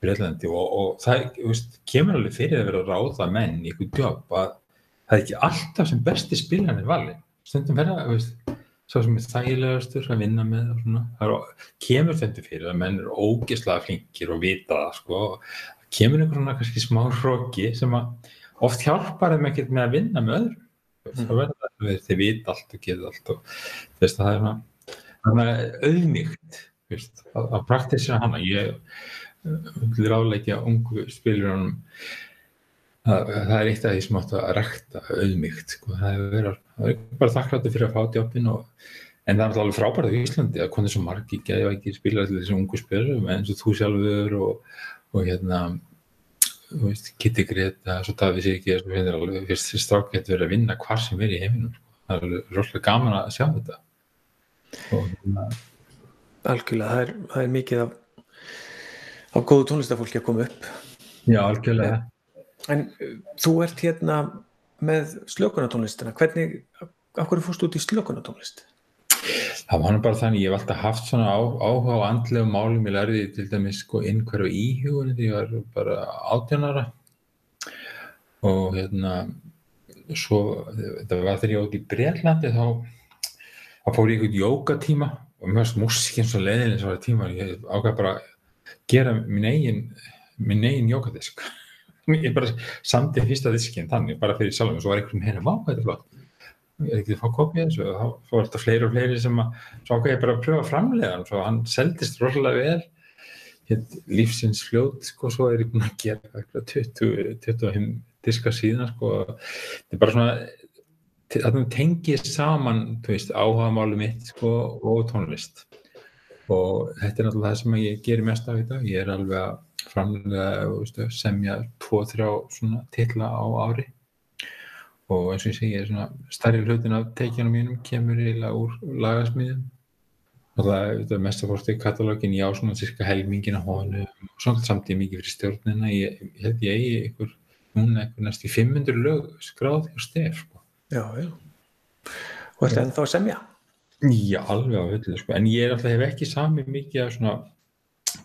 Breitlandi og, og það veist, kemur alveg fyrir að vera ráða menn í einhvern jobb að það er ekki alltaf sem besti spilan er valin stundum verða, veist svo sem er þægilegastur að vinna með og svona, það kemur þetta fyrir að menn eru ógeðslega flinkir og vita það sko, kemur einhvern svona smá hróki sem að oft hjálpar þeim ekkert með að vinna með öðrum. Mm. það verður það, þeir vita allt og geta allt og þess að það er svona auðmygt að, að praktísina hana ég vil ráðleikja ungu spilurunum það er eitt af því sem átt að rækta auðmygt sko. það er verið, bara þakkláttu fyrir að fá tjópin og, en það er alveg frábært í Íslandi að konið svo margi geði ekki spila allir þessum ungu spilur eins og þú sjálfur og, og hérna veist, Kitty Greta, svo það vissi ekki fyrst strák getur verið að vinna hvar sem verið í heiminum sko. það er rosalega gaman að sjá þetta Algjörlega, það er, það er mikið af, af góðu tónlistafólki að koma upp. Já, algjörlega. En þú ert hérna með slökunatónlistina, hvernig, af hverju fórst út í slökunatónlist? Það var bara þannig, ég hef alltaf haft svona á, áhuga á andlega málum, ég lærði til dæmis sko innhverju íhugunni því ég var bara átjónara og hérna svo, þetta var þegar ég átt í Breitlandi þá, þá fór ég eitthvað jókatíma og mér finnst músikinn svo leiðileg svo tíma, ég ákveði bara að gera minn eigin minn eigin jókadisk ég bara samti fyrsta diskinn þannig bara fyrir sjálf og svo var einhvern hérna, vá, þetta er flott. Ég er ekki að fá kopið þessu og þá var þetta fleiri og fleiri sem að svo ákveði ég bara að pröfa framlega hann svo hann seldist rosalega vel. Hér lífsins fljóð sko, svo er ég búin að gera 20, 25 diska síðan sko, þetta er bara svona þetta tengið saman veist, áhuga málu mitt sko, og tónlist. Og þetta er náttúrulega það sem ég gerir mest af dag. Ég er alveg að framlega semja tvo-þrjá svona tilla á ári. Og eins og ég segi, starri hlutin af teikjanum mínum kemur eiginlega úr lagasmíðum. Og það er mest að fórstu í katalógin já, svona cirka helmingin á honu og svona samtíð mikið fyrir stjórnina. Ég, ég held ég eigi ykkur núna ykkur næst í 500 lög skráði og stef sko. Já, já. Og þetta er ennþá að semja? Já, alveg á hullu sko, en ég er alltaf hef ekki sami mikið af svona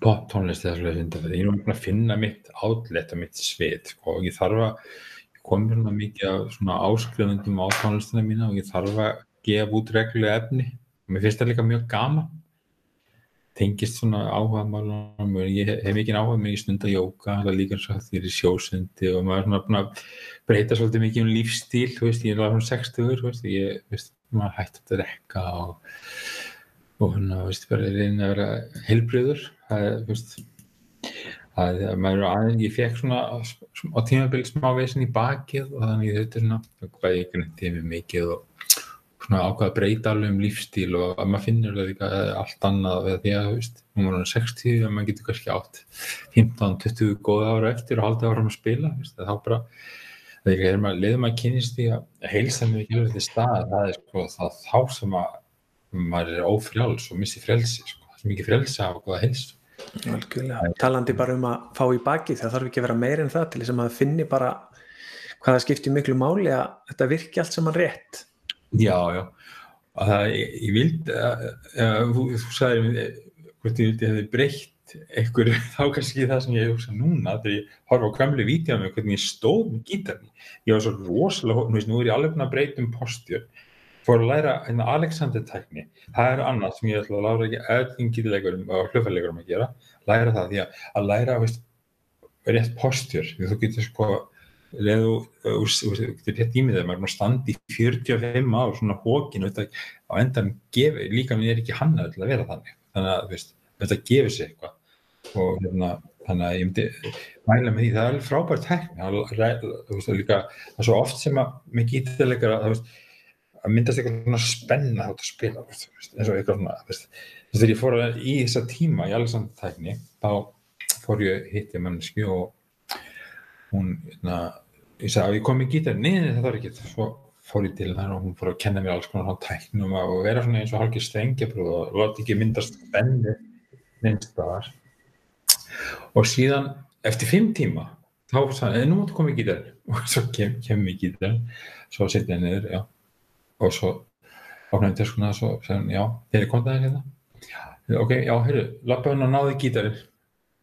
pop tónlist eða svona þetta ég er um að finna mitt átlet og mitt svið sko, og ég þarf að koma hérna mikið af svona áskrifundum á tónlistina mína og ég þarf að gefa út reglulega efni. Og mér finnst það líka mjög gama tengist svona áhuga málum og ég hef mikið áhuga með í stund að jóka það líka svo að því er í sjósundi og maður er svona búin að breyta svolítið mikið um lífstíl, veist, ég er alveg um 60 þú veist, ég, veist, maður hætti að rekka og og hérna, veist, bara reyna að vera heilbriður það er, veist það er, maður er aðeins, ég fekk svona á tímabili smá veginn í bakið og þannig þetta er svona, hvað ég grætti með mikið og svona ákvað að breyta alveg um lífstíl og að maður finnur líka allt annað því að, þú veist, nú er hann 60 og maður getur kannski átt 15-20 góða ára eftir og haldið ára um að spila, veist, þá bara þegar maður leiðum að kynist því að heilsa mjög alveg til stað, það er sko það þá sem að maður er ófrjáls og missi frelsi sko. það er mikið frelsi af að helst Algjörlega, talandi bara um að fá í baki það þarf ekki að vera meir en það til þess að maður finni bara hvaða skiptir miklu máli að þetta virki allt saman rétt Já, já. Það, ég, ég vild að, að, þú, þú sagði hvort ég vildi að þið breytt einhver þá kannski það sem ég hugsa núna þegar ég horfa á vítið á mig hvernig ég stóð með gítarni ég var svo rosalega, nú er ég alveg að breyta um postjör fór að læra hérna Alexander-tækni, það er annað sem ég ætla að lára ekki öllum gítilegurum og hljófarlegurum að gera, læra það því að, að læra veist, rétt postjör, því þú getur sko leðu, þú getur rétt ímið þegar maður er að standa í 45 ár svona hókin þetta á endan gefi, líka minn er ekki hannað til að vera þannig, þannig að veist, þetta gefur sig eitthvað. Og hérna, þannig að ég myndi mæla með því, það er alveg frábært tekni það er svo oft sem að með gítarleikara, það veist að myndast eitthvað spenna þátt að spila veist, eins og eitthvað svona að þegar ég fór að, í þessa tíma í Alexander tækni þá fór ég hitti mannsku og hún hérna, ég sagði að ég kom í gítar neina það var ekki, svo fór ég til þar og hún fór að kenna mér alls konar svona tæknum og vera svona eins og hálfgeir strengjabrúð og láti ekki myndast spenni neinstaðar og síðan eftir fimm tíma þá sagði, "Eh, nú máttu koma í gítar. Og svo kem, kem ég í gítar. Svo setja ég niður, já. Og svo opnaði töskuna og svo sagði hann, já, þeir eru kontaðið hérna. Ok, já, heyrðu, lappa hann og náði gítarinn.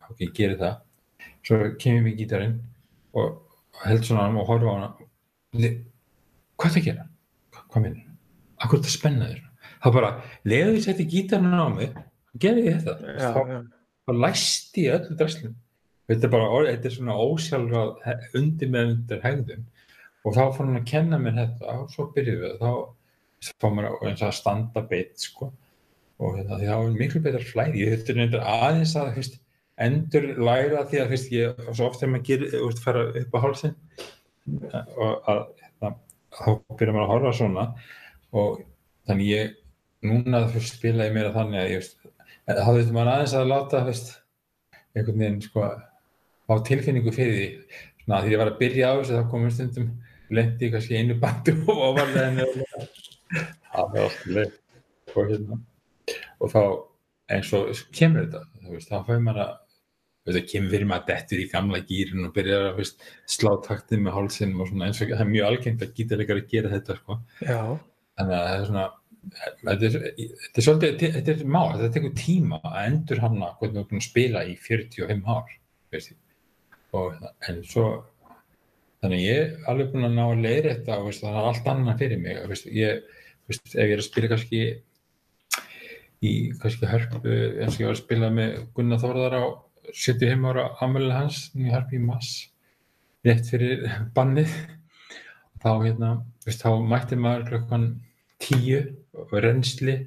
Ok, ég geri það. Svo kemur við gítarinn og held svona og horfa á hann Þi- hvað er það að gera? Hva- hvað minnur? Akkur er þetta spennaður? það bara, leiðu því setti gítarinn á mig gerði ég þetta Já, þá, já. þá læsti ég öllu drasslum þetta er bara, þetta er svona ósjálfráð he- undir með undir hegðun og þá fór hann að kenna mér þetta og svo byrjuðum við þá fór mér að, standa beitt sko. og hérna, því það var miklu betra flæði ég þurfti reyndar aðeins að fyrst, endur læra því að fyrst, ég, svo oft þegar maður gerir, þú veist, fara upp á hálsinn og að hérna, þá byrjar maður að horfa svona. Og þannig ég núna fyrst spila ég meira þannig að ég veist, þá þurfti maður aðeins að láta fyrst, einhvern veginn sko á tilfinningu fyrir því. Svona, því ég var að byrja á þessu þá komum stundum lendi kannski einu bandu og ofarlega en það var alltaf leið og hérna og þá eins og kemur þetta þá fæði maður að þetta kemur fyrir maður dettur í gamla gýrin og byrjar að veist, slá taktið með hálsinum og svona eins og það er mjög algengt að gítarleikari gera þetta sko. Já, þannig að það er svona þetta er, þetta er svolítið þetta er má, þetta tekur tíma að endur hana hvernig að spila í 45 ár og en svo þannig að ég er alveg búin að ná að leiðrétta og veist, það er allt annað fyrir mig veist, ég, veist, ef ég er að spila kannski í kannski hörpu eins og ég var að spila með Gunnar Þórðar á 75 ára ammælið hans í hörpu í mass rétt fyrir bannið. Þá hérna, veist, þá mætti maður klokkan tíu og reynsli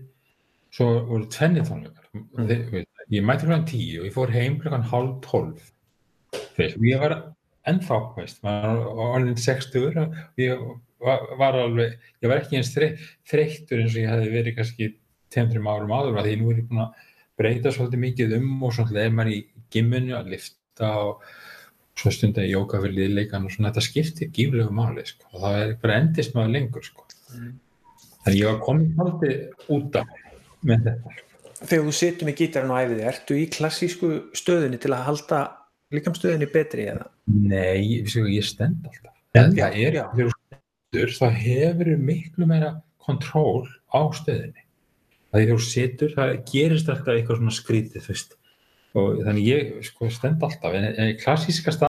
svo voru tvenni tónleikar. Mm. ég mætti klokkan tíu og ég fór heim klokkan hálf tólf. Og ég var ennþá, veist, maður var orðin 60 og ég var, alveg, ég var ekki eins þreyttur eins og ég hefði verið kannski 10-3 árum áður, því nú er ég búin að breyta svolítið mikið um og svona er maður í gimminu að lifta og svo stundar ég jóka fyrir liðleikan og svona þetta skiptir gíflegu máli sko. og það er bara endist maður lengur sko. þannig ég var komin haldið út af með þetta þegar þú situr með gítarinn á æfiði, ertu í klassísku stöðunni til að halda líkamstöðunni betri eða? Nei, ég, ég stend alltaf en það er, já. þegar þú stendur þá hefur miklu meira kontról á er þegar þú situr, það gerist alltaf eitthvað svona skrítið fyrst og þannig ég sko stend alltaf. En, en klassíska stað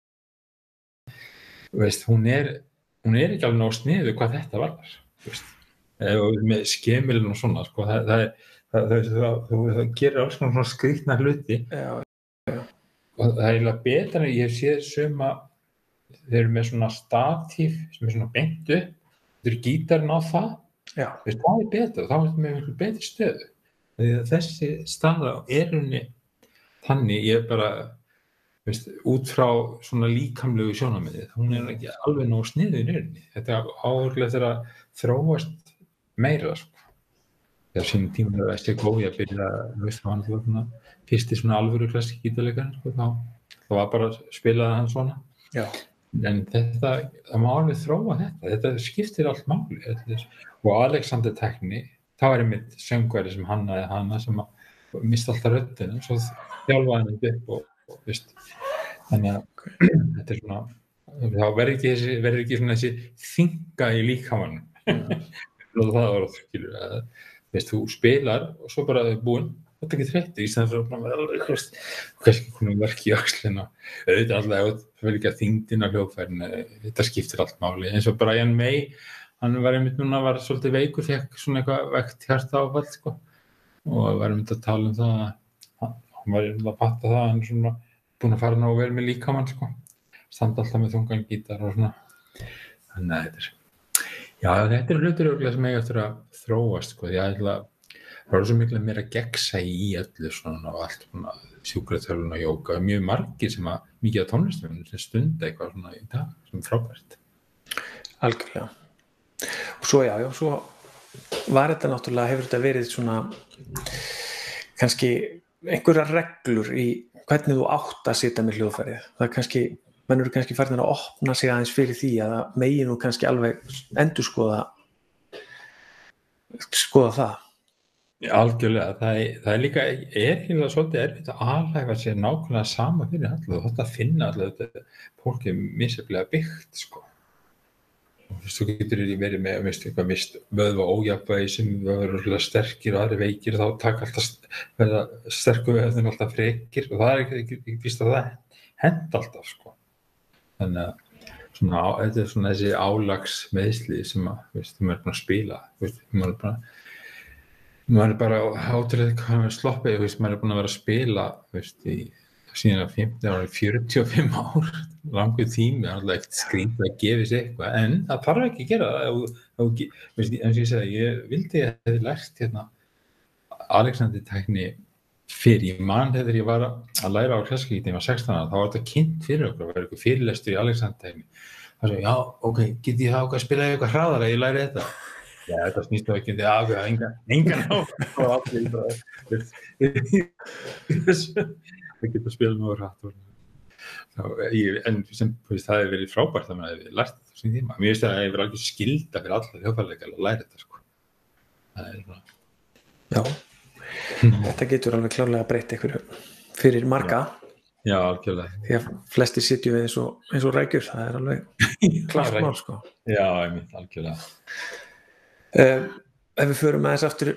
veist, hún er hún er ekki alveg ná sniðu hvað þetta þú veist, Eh, og með skemilin og svona sko, það, það, það, það, gerir alls svona skrítna hluti. Já, og það er eiginlega betra en ég hef séð suma þeir eru með svona statíf sem er svona beintu þeir eru gítarinn á það. Já, Veist, það er betra, þá er þetta með miklu betri stöðu. Þessi staða er henni þannig ég bara veist, út frá svona líkamlegu sjónamiði hún er ekki alveg nóg sniður í rauninni. Þetta áhuglega þegar að þróast meira sko. þegar sínum tíma er Esti Gói að byrja veist, hann var svona fyrsti svona alvöru klassik gítarleikar sko, þá, var bara að spila hann svona. Já, en þetta, það má alveg þróa þetta. Þetta skiptir allt máli. Þetta og Alexander Tekni þá er einmitt söngveri sem hann eða hana sem mista alltaf röddina svo þjálfaði hann þetta upp og, og veist, þannig að þetta er svona þá verður ekki, þessi, verður ekki svona þessi þinga í líkamann og það var skilur að veist, þú spilar og svo bara þau búin þetta ekki þreytti í stæðan fyrir að vera alveg veist, kannski konum verk í axlina auðvitað alltaf, það verður ekki að þingdina hljóðfærin, þetta skiptir allt máli. Eins og Brian May, hann var einmitt núna var svolítið veikur, fekk svona eitthvað vekt hjarta áfall sko og var einmitt að tala um það að hann var að fatta það hann svona búin að fara ná vel með líkamann sko. standa alltaf með þungan gítar og svona. Þannig að þetta er já þetta er hlutur örugglega sem eiga eftir að þróast sko, því að ég ætla að það er svo miklu meira gegsa í öllu svona og allt svona sjúkraþjálfun og jóka, mjög margir sem að mikið af tónlistum sem stunda eitthvað svona í dag sem er frábært. Algjörlega. Og svo já, já, svo var þetta náttúrulega, hefur þetta verið svona kannski einhverja reglur í hvernig þú átt að sitja með hljóðfærið. Það er kannski, menn eru kannski farin að opna sig aðeins fyrir því að það megi nú kannski alveg endur skoða skoða það algjörlega, það er, það er líka er hérna svolítið erfitt að aðlæfa sér nákvæmlega sama fyrir og þetta finna allir þetta fólk er misjaflega byggt sko þú veist, þú getur verið með veist, eitthvað mist vöðva ójafnvægi sem verður sterkir og aðri veikir þá taka alltaf verða sterku vöðin alltaf frekir. Og það er ekki, ekki, víst að það hend alltaf sko. Þannig að svona, þetta er svona þessi álags meðsli sem að, veist, maður er búin að spila veist, maður er bara maður er bara átrið sloppið, maður er búin að vera að spila veist, í síðan að 15 ára 45 ár langur tími, það alltaf ekkert skrýnt að gefa sér eitthvað, en það þarf ekki að gera það eins og ég segi, ég vildi að ég hefði lært hérna Alexander tækni fyrir, ég man þegar ég var að læra á klasskíkti, ég var 16 ára, þá var þetta kynnt fyrir okkur, það var eitthvað fyrirlestur í Alexander tækni það svo, já, ok, get ég þá að spila eitthvað hraðar að ég læri þetta? Já, þetta snýst þá ekki um því að það engan á það geta spilað mjög rætt og þá, ég, en sem, þú veist, það hefur verið frábært þannig að við lært þetta sín tíma. Mér finnst það að það hefur alveg skilda fyrir alla þjóðfæðleika að læra þetta sko. það er svona já, þetta getur alveg klárlega breytt einhverju fyrir marga. Já, algjörlega. Því að flestir sitju eins og, eins og rækjur það er alveg klart mál sko. já, einmitt, algjörlega. Uh, ef við förum aðeins aftur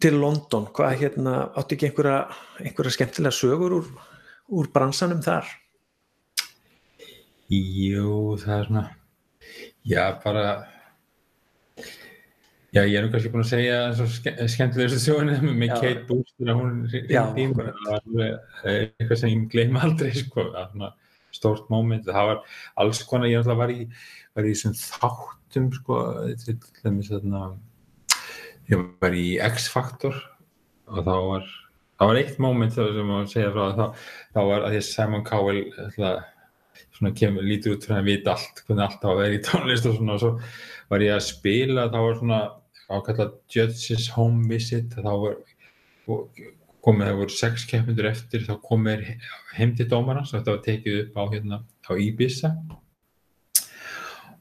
til London, hvað hérna áttu ekki einhverja, einhverja skemmtilega sögur úr, úr bransanum þar Jú, það er svona já, bara já, ég er nú kannski búin að segja svo ske skemmtilegustu sjóinu með Já. Kate Bush þegar hún Já, hringdi í mig. það var alveg, eh, eitthvað sem ég gleyma aldrei sko, það var svona stórt moment það var alls konar, ég var í var í þessum þáttum sko, til dæmis þarna ég var í X-Factor og þá var það var eitt moment þá sem að segja frá þá, þá var að því að Simon Cowell ætla, svona kemur lítið út fyrir að vita allt, hvernig allt á að vera í tónlist og svona og svo var ég að spila þá var svona ákallað Judges Home Visit þá var og komið, það voru sex keppmyndur eftir þá komið heim til dómara svo þetta var tekið upp á hérna á Ibiza.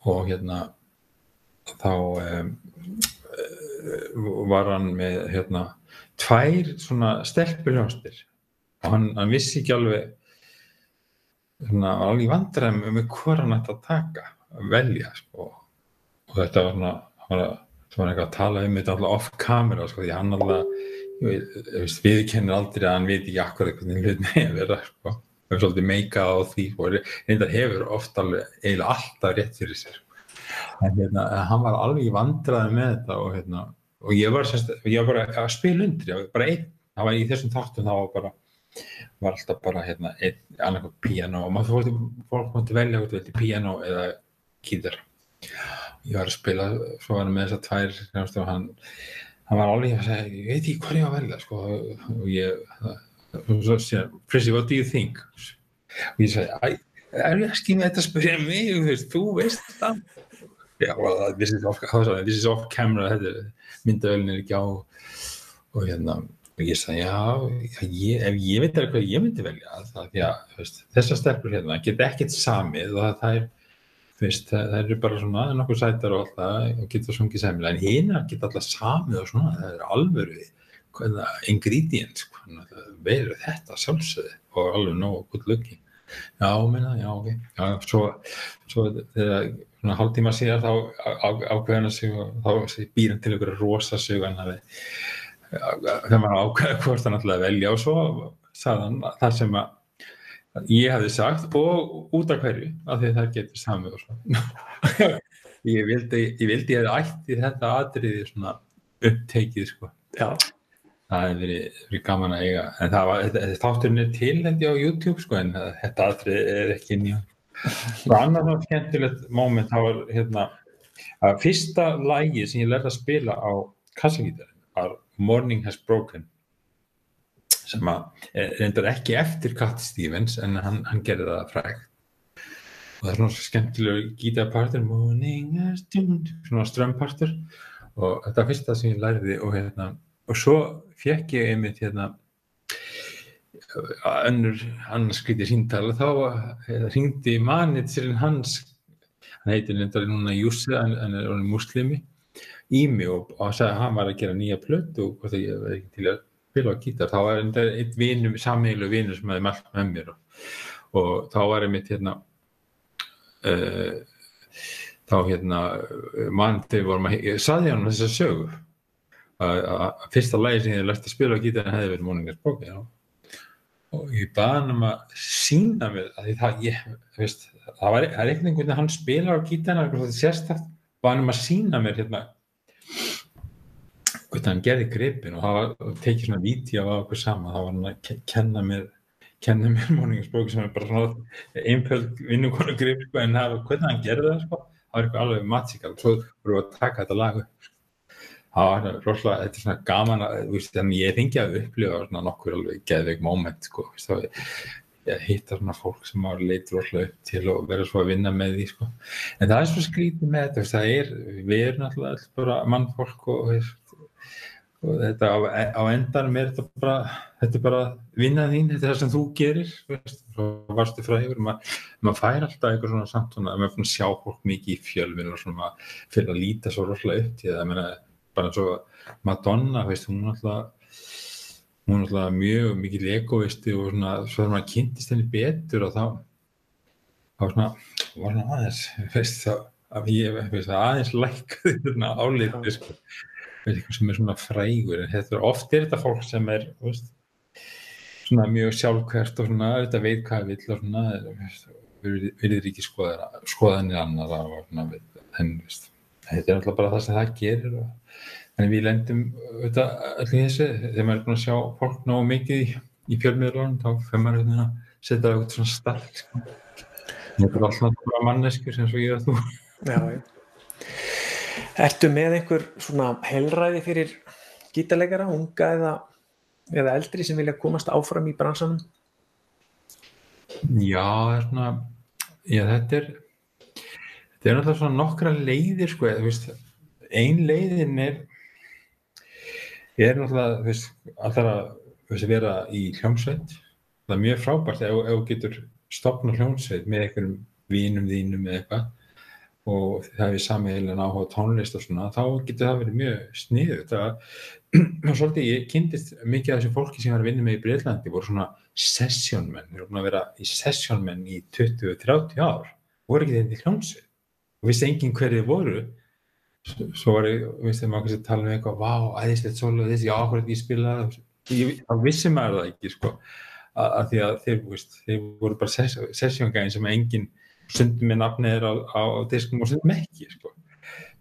Og hérna þá um, var hann með hérna tvær svona stelpuljónstir og hann, hann vissi ekki alveg svona, var alveg vandræðum með hvað hann ætti að taka að velja sko. og þetta var svona hann var, eitthvað að tala um þetta alltaf off camera sko, því hann alltaf við kennir aldrei að hann veit ekki akkur hlut með að vera sko. það er svolítið meika á því og reyndar hefur oft alveg eiginlega alltaf rétt fyrir sér en hérna, hann var alveg í vandræði með þetta og, hérna, og ég var, semst, ég var bara að spila undir, bara einn. Það var í þessum þáttum, það var bara var alltaf bara hérna, annarkoð piano og maður fólk, fólk mátti velja hvort vildi piano eða kýður ég var að spila, svo var hann með þessar tvær nefnst, og hann, hann var alveg að segja, ég veit ekki hvað ég var að velja sko, og ég Prissy, what do you think? Og ég sagði, er ég að skýna þetta að spyrja mig, þú veist það já, well, this is off, sorry, this is off camera þetta er er ekki á og hérna og ég sagði, já, ég, ef ég veit alveg hvað ég myndi velja það þú veist, þessar stelpur hérna geta ekkert samið og það, það er veist, það, það eru bara svona nokkuð sætar og alltaf og geta sungið sæmilega en hérna geta alltaf samið og svona það er alvöru ingredients hvernig verður þetta sjálfsögði og alveg nóg good looking já, minna, já, ok. Já, svo, svo þegar svona hálftíma síðar þá ákveðan að sig og þá býr hann til ykkur rosa sig hann hafi þegar maður ákveða hvort hann ætlaði að velja og svo sagði hann það sem að ég hefði sagt og út af hverju af því það getur samið og svo. Ég vildi ég vildi ég hefði ætti þetta atriði svona upptekið sko. Já, það hefði verið, verið gaman að eiga. En það var, þátturinn er til held ég á YouTube sko en það- þetta aðrið er ekki hann. Og annað svona skemmtilegt moment það var hérna að fyrsta lagi sem ég lærði að spila á kassagítarinn var Morning Has Broken sem að er reyndar ekki eftir Cat Stevens en hann, hann gerði það frægt. Og það er svona skemmtilegur gítarpartur Morning Has Tuned svona strömpartur. Og þetta fyrsta sem ég lærði og hérna og svo fekk ég einmitt hérna önnur annars skrítið síndal og þá hringdi manitsirinn hans hann heitir nefndar núna Jussi hann er orðin muslimi í mig og, og sagði að hann var að gera nýja plötu og hvort ég var ekki til að spila á gítar þá var þetta einn vinur, sameiginlega vinur sem hefði mælt með mér og, og þá var einmitt hérna uh, þá hérna mann þegar vorum að ég saði hann þessa sögu að fyrsta lagi sem ég hef lært að spila á gítarinn hefði verið Morningas Bóki og ég baði hann um að sína mér að það, ég, veist, það var það er einhvern veginn að hann spilar á gítarinn eitthvað þetta sérstætt, baði hann um að sína mér hérna hvernig hann gerði gripin og það var og tekið svona víti af okkur saman. Þá var hann að ke- kenna mér kenna mér Morningas Bóki sem er bara svona einpöld vinnukonu grip sko, en það var hvernig hann gerði það sko, það var eitthvað alveg matsikal svo vorum við að taka þetta lag upp það var rosalega, þetta er svona gaman að, veist, þannig ég fengi að upplifa svona nokkur alveg geðveik moment, sko, þú veist, þá ég hitta svona fólk sem var leit rosalega upp til og vera svo að vinna með því, sko. En það er svo skrítið með þetta, það er við erum náttúrulega alls bara mannfólk og, veist, og þetta á, á endanum er þetta bara þetta er bara vinna þín, þetta er það sem þú gerir veist, svo varstu frægur maður mað fær alltaf eitthvað svona samt svona, maður fann að sjá fólk mikið í fjölvin og svona fyrir að líta svo rosalega upp til það, bara eins og Madonna, veist, hún er alltaf hún er alltaf mjög mikið egoisti og svona, svo þegar maður kynntist henni betur og þá þá svona, var hann aðeins veist, þá, að ég, veist, aðeins lækkaði þarna álítið, sko. Veist, eitthvað sem er svona frægur en þetta er oft er þetta fólk sem er veist, svona mjög sjálfkvært og svona, þetta veit hvað það vill og svona, veist, verður ekki skoðanir, og svona, en veist, þetta er alltaf bara það sem það gerir og En við lendum auðvitað allir þessu, þegar maður er búin að sjá fólk náðu mikið í, í fjölmiðlunum, þá fyrir maður auðvitað að setja eitthvað svona starf. Sko. Þetta er alltaf bara manneskur sem svo ég og þú. Já. Ertu með einhver svona heilræði fyrir gítarleikara, unga eða, eða eldri sem vilja komast áfram í bransanum? Já, það er svona, já þetta er, þetta er alltaf svona nokkra leiðir, sko, ein leiðin er, er náttúrulega, veist, alltaf að veist, vera í hljómsveit, það er mjög frábært ef þú getur stopna hljómsveit með einhverjum vínum þínum eða eitthvað og það er sami heilan áhuga á tónlist og svona, þá getur það verið mjög sniðu. Það, og svolítið, ég kynntist mikið af þessu fólki sem var að vinna með í Breitlandi voru svona sessjónmenn, þeir voru að vera í sessjónmenn í 20-30 ár, voru ekki í hljómsveit og vissi enginn hverju voru. Svo, var ég, þegar maður kannski tala um eitthvað, vá, æðislegt solo þessi, já, er spilað ég, þá vissi maður það ekki, sko. Að, að því að þeir, veist, þeir voru bara sess, sessjóngæðin sem enginn sundum með nafnið er á, á diskum og sundum ekki, sko.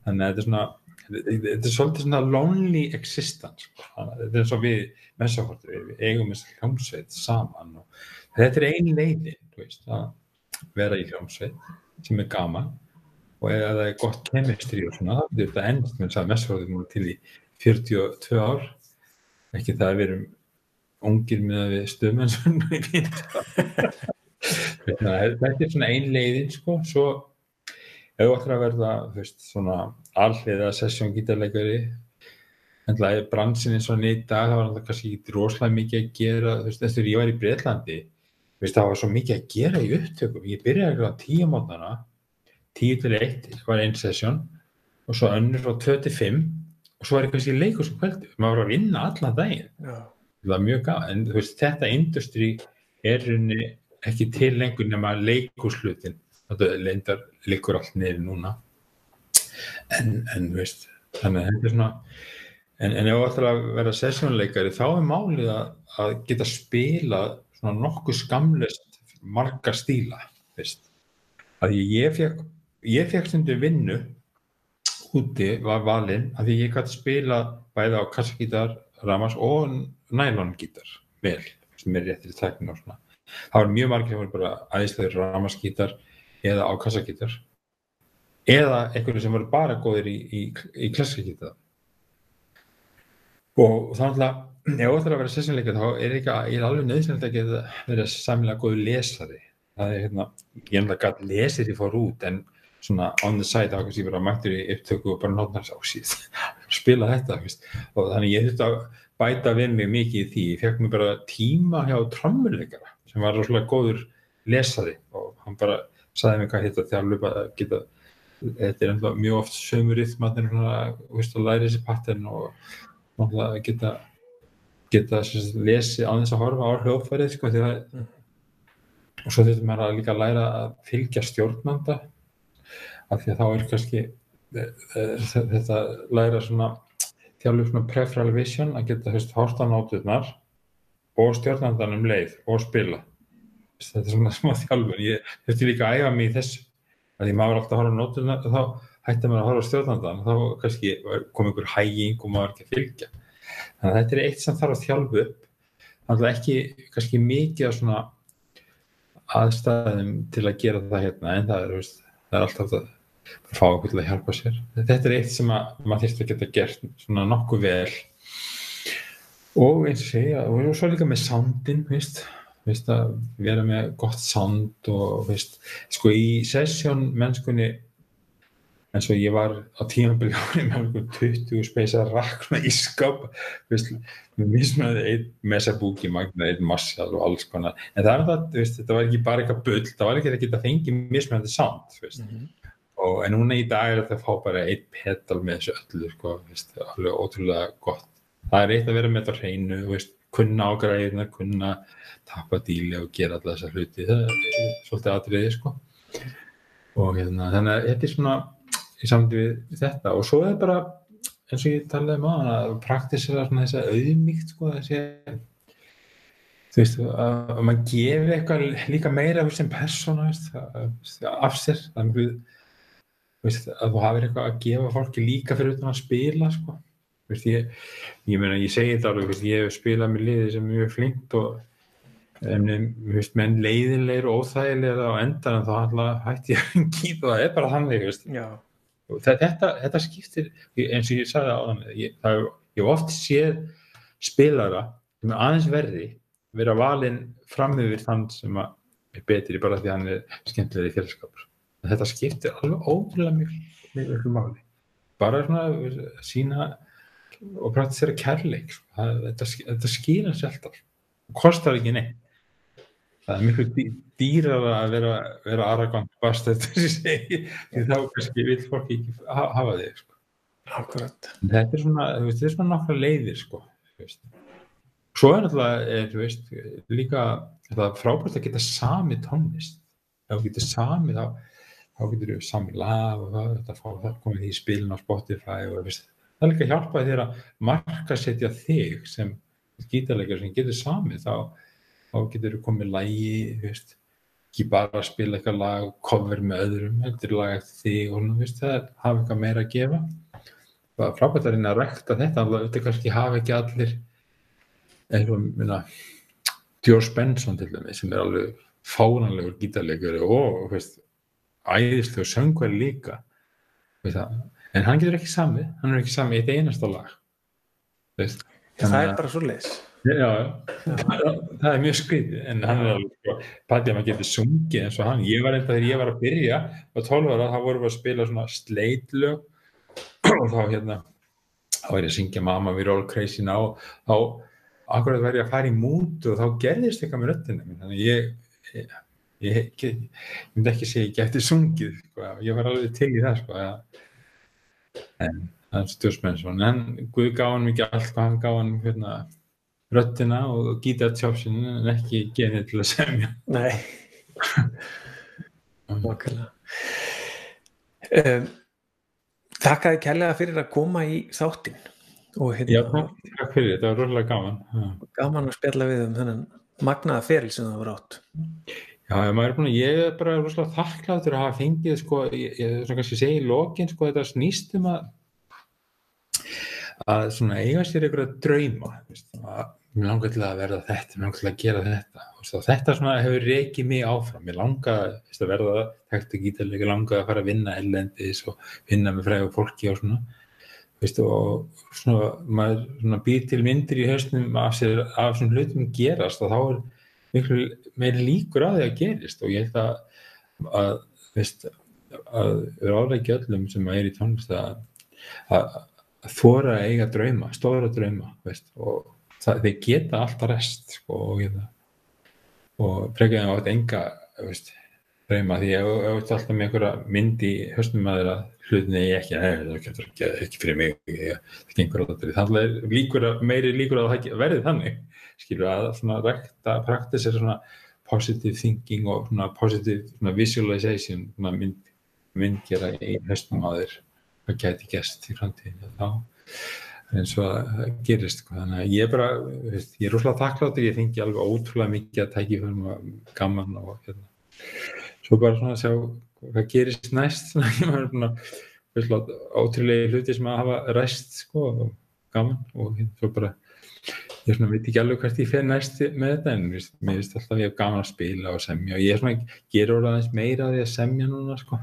Þannig að þetta er svona þetta er svolítið svona lonely existence sko. Að þetta er svo við messakortur, við eigum þess hljómsveit saman og þetta er ein leiðin, að vera í hljómsveit sem er gaman og ef það er gott kemistri og svona, það getur þetta ennst með þess að messfráðum voru til í 42 ár. Ekki það að við erum ungir með að við stöðum en svona þetta er svona ein leiðin sko, svo ef þú ættir að verða veist, svona alliða sessjóngítarleikari en það er bransin eins og nýtt dag það var alltaf kannski ekki rosalega mikið að gera. Þú veist, þess að ég var í Breitlandi veist, það var svo mikið að gera í upptökum. Ég byrjaði ekki á tíumótana 10 til 1, eitthvað einn sessjón og svo önnur frá 2 til 5 og svo er eitthvað sem ég leikur um svo kvöldu maður var að vinna allan daginn. Já. það var mjög gaf, en þú veist þetta industry er unni ekki til lengur nema leikurslutin þetta leindar leikur allt niður núna. En, en veist þannig að þetta er svona en, en ef þú ætlar að vera sessjónleikari þá er málið að, að geta spila svona nokkuð skamlust marga stíla veist. Að ég fekk ég fekk stundu vinnu úti var valinn að því ég gæti spila bæði á kassagítar ramas og nælongítar vel, sem er réttir í tæknin og svona. Það var mjög margir sem voru bara æðislegur ramasgítar eða ákassagítar eða einhverju sem voru bara góðir í, í, í klassikagítar og þá náttúrulega ef þú ætlar að vera sessionleika þá er ekki að, ég er alveg nöðsynlegt að geta verið samilega góður lesari það er hérna, ég er náttúrulega gæt lesir ég fór út en svona on the side kannski ég bara mættur í upptöku og bara notnar á síð spila þetta veist. og þannig ég þurfti að bæta við mig mikið í því, ég fekk mér bara tíma hjá trommuleikara sem var rosalega góður lesari og hann bara saði mér hvað hitt að þjálfu bara geta þetta er ennþá mjög oft sömur rithmatnir að læra þessi pattern og náttúrulega geta geta sagt, lesið á þess að horfa á hljóðfærið sko, Mm. og svo þurftum að líka læra að fylgja stjórnanda af því að þá er kannski e- e- þetta læra svona þjálfur svona preferal vision að geta höfst hort á nóturnar og stjórnandan um leið og spila. Þetta er svona smá þjálfur ég þurfti líka að æfa mig í þessu. Að því maður alltaf að horfa nóturnar þá hætti maður að horfa stjórnandan þá kannski kom einhver hæging og maður ekki að fylgja. Þannig að þetta er eitt sem þarf að þjálfu upp. Þannig að ekki kannski mikið af svona aðstæðum til að gera það hérna en það er, veist, það er alltaf að fá okkur til að hjálpa sér þetta er eitt sem að maður þýrst að geta gert svona nokkuð vel og eins og segja og svo líka með soundin veist, veist að vera með gott sound og veist, sko í sessjón mennskunni eins og ég var á árið með einhvern 20 speisa rakna í skáp veist, með mismæði einn mesabúki magna, einn massjál og alls konar en það er það, veist, þetta var ekki bara eitthvað bull það var ekki að geta fengið mismæði sound veist. Mhm. Og en núna í dag er þetta að fá bara einn pedal með þessu öllu sko, veist, alveg ótrúlega gott. Það er eitt að vera með þetta hreinu veist, kunna á græðina, kunna tappa díli og gera alltaf þessa hluti. Það er svolítið atriði sko. og hérna, þannig að þetta er svona í samtíð við þetta. Og svo er bara eins og ég talaði um að að praktisera þess að auðmíkt sko þessi þú veist að, að maður gefi eitthvað líka meira sem persóna að- af sér. Er mjög veist, að þú hafir eitthvað að gefa fólki líka fyrir utan að spila sko. Veist, ég, ég meina ég segi þetta alveg veist, ég hef spilað með liði sem er mjög flinkt og menn leiðinleir og óþægilegar á endan en þá hætti ég að kýpa það er bara þannig þetta, þetta skiptir eins og ég sagði á það, ég hef oft séð spilara sem er aðeins verri vera valinn fram yfir þann sem er betri bara því að hann er skemmtilegri félagskapur þetta skiptir alveg ótrúlega mjög mjög máli. Bara svona að sína og praktisera kærleik sko. það, þetta, þetta skýra sér alltaf. Og kostar ekki neitt. Það er miklu dý- dýrara að vera, vera arrogant bastard þess að ég segi því þá kannski vil fólk ekki ha- hafa þig sko. En þetta er svona, þetta er svona nokkra leiðir sko, svo er er, þú veist, líka það er frábært að geta sami tónlist. Ef þú getur sami þá, þá getur þú sami lag og það, þetta fá, það komið í spilin á Spotify og veist, það er líka hjálpaði þér að markasetja þig sem gítarleikar sem getur sami þá, þá getur þú komið lægi veist, ekki bara að spila eitthvað lag og cover með öðrum, heldur lag eftir þig og þú veist, það hafa eitthvað meira að gefa. Það er frábært að reyna að rekta þetta alveg auðvitað kannski hafa ekki allir. Og minna George Benson til dæmi sem er alveg fáránlegur gítarleikari og þú veist, æðislegur söngvar líka. En hann getur ekki samið hann er ekki samið í eitt einasta lag. Veist, Það er bara svo leis Já, það, það er mjög skrítið. En hann er alveg sko, pætið að maður getur sungið eins og hann, ég var eitthvað þegar ég var að byrja á 12 ára, þá vorum við að spila svona sleitlög og þá hérna þá var ég að syngja Mamma We Roll Crazy Now. Þá akkurat var ég að fara í mút og þá gerðist eitthvað með mín. Þannig ég ég, ég, ég myndi ekki segja ég geti sungið sko, ég var alveg til í það sko, en það er stjórnsmennsson en Guð gaf hann mikið allt hvað hann gaf hann hérna röddina og gítartjópsin en ekki genið til að semja. Nei. Um, Takk að kærlega fyrir að koma í þáttinn og Já, hérna, takk, fyrir, þetta var rosalega gaman gaman að spjalla við um þennan magnaða feril sem það var átt Já, er ég er bara rosalega þakkláttur að hafa fengið, sko, ég, svona kannski segi í lokin, sko, þetta snýst um að að svona eiga sér drauma veist, að mér langar til að verða þetta, mér langar til að gera þetta. Svo, þetta svona hefur reikið mig áfram. Mér langar veist, að verða tekta gítarleika, langar að fara að vinna ellendis og vinna með fræðu fólki og svona. Veist, og svona, maður svona býr til myndir í hausnum af, sér, af svona hlutum gerast og þá er miklu meiri líkur að því að gerist og ég held að, að veist, að vera áleiki öllum sem er í tónlist að, að, að þóra að eiga drauma, stóra drauma veist, og það, þeir geta alltaf rest sko, og, hérna, og frekja þeim á þetta enga veist, drauma því ef þú ert alltaf með einhverja mynd í höstum að þeirra hlutinni ég ekki, nei, það getur ekki, ekki fyrir mig ég, það gengur þetta þannig er líkur að, meiri líkur að það verði þannig skilur að svona rekta praktis er svona positive thinking og svona positive svona visualization svona mynd, myndgjara í höstum á þeir það geti gæst í framtíðin þá eins og það gerist sko. þannig að ég er bara, veist, ég er rúslega þakkláttur ég fengi alveg ótrúlega mikið að tækja fyrir mig gaman og hérna. Svo bara svona að sjá hvað gerist næst? Ótrúlega hluti sem að hafa ræst sko og gaman. Og svo bara ég svona veit ekki alveg hvert ég fer næst með þetta en mér finnst alltaf ég gaman að spila og semja. Og ég er svona, gerur orðaðins meira að því að semja núna sko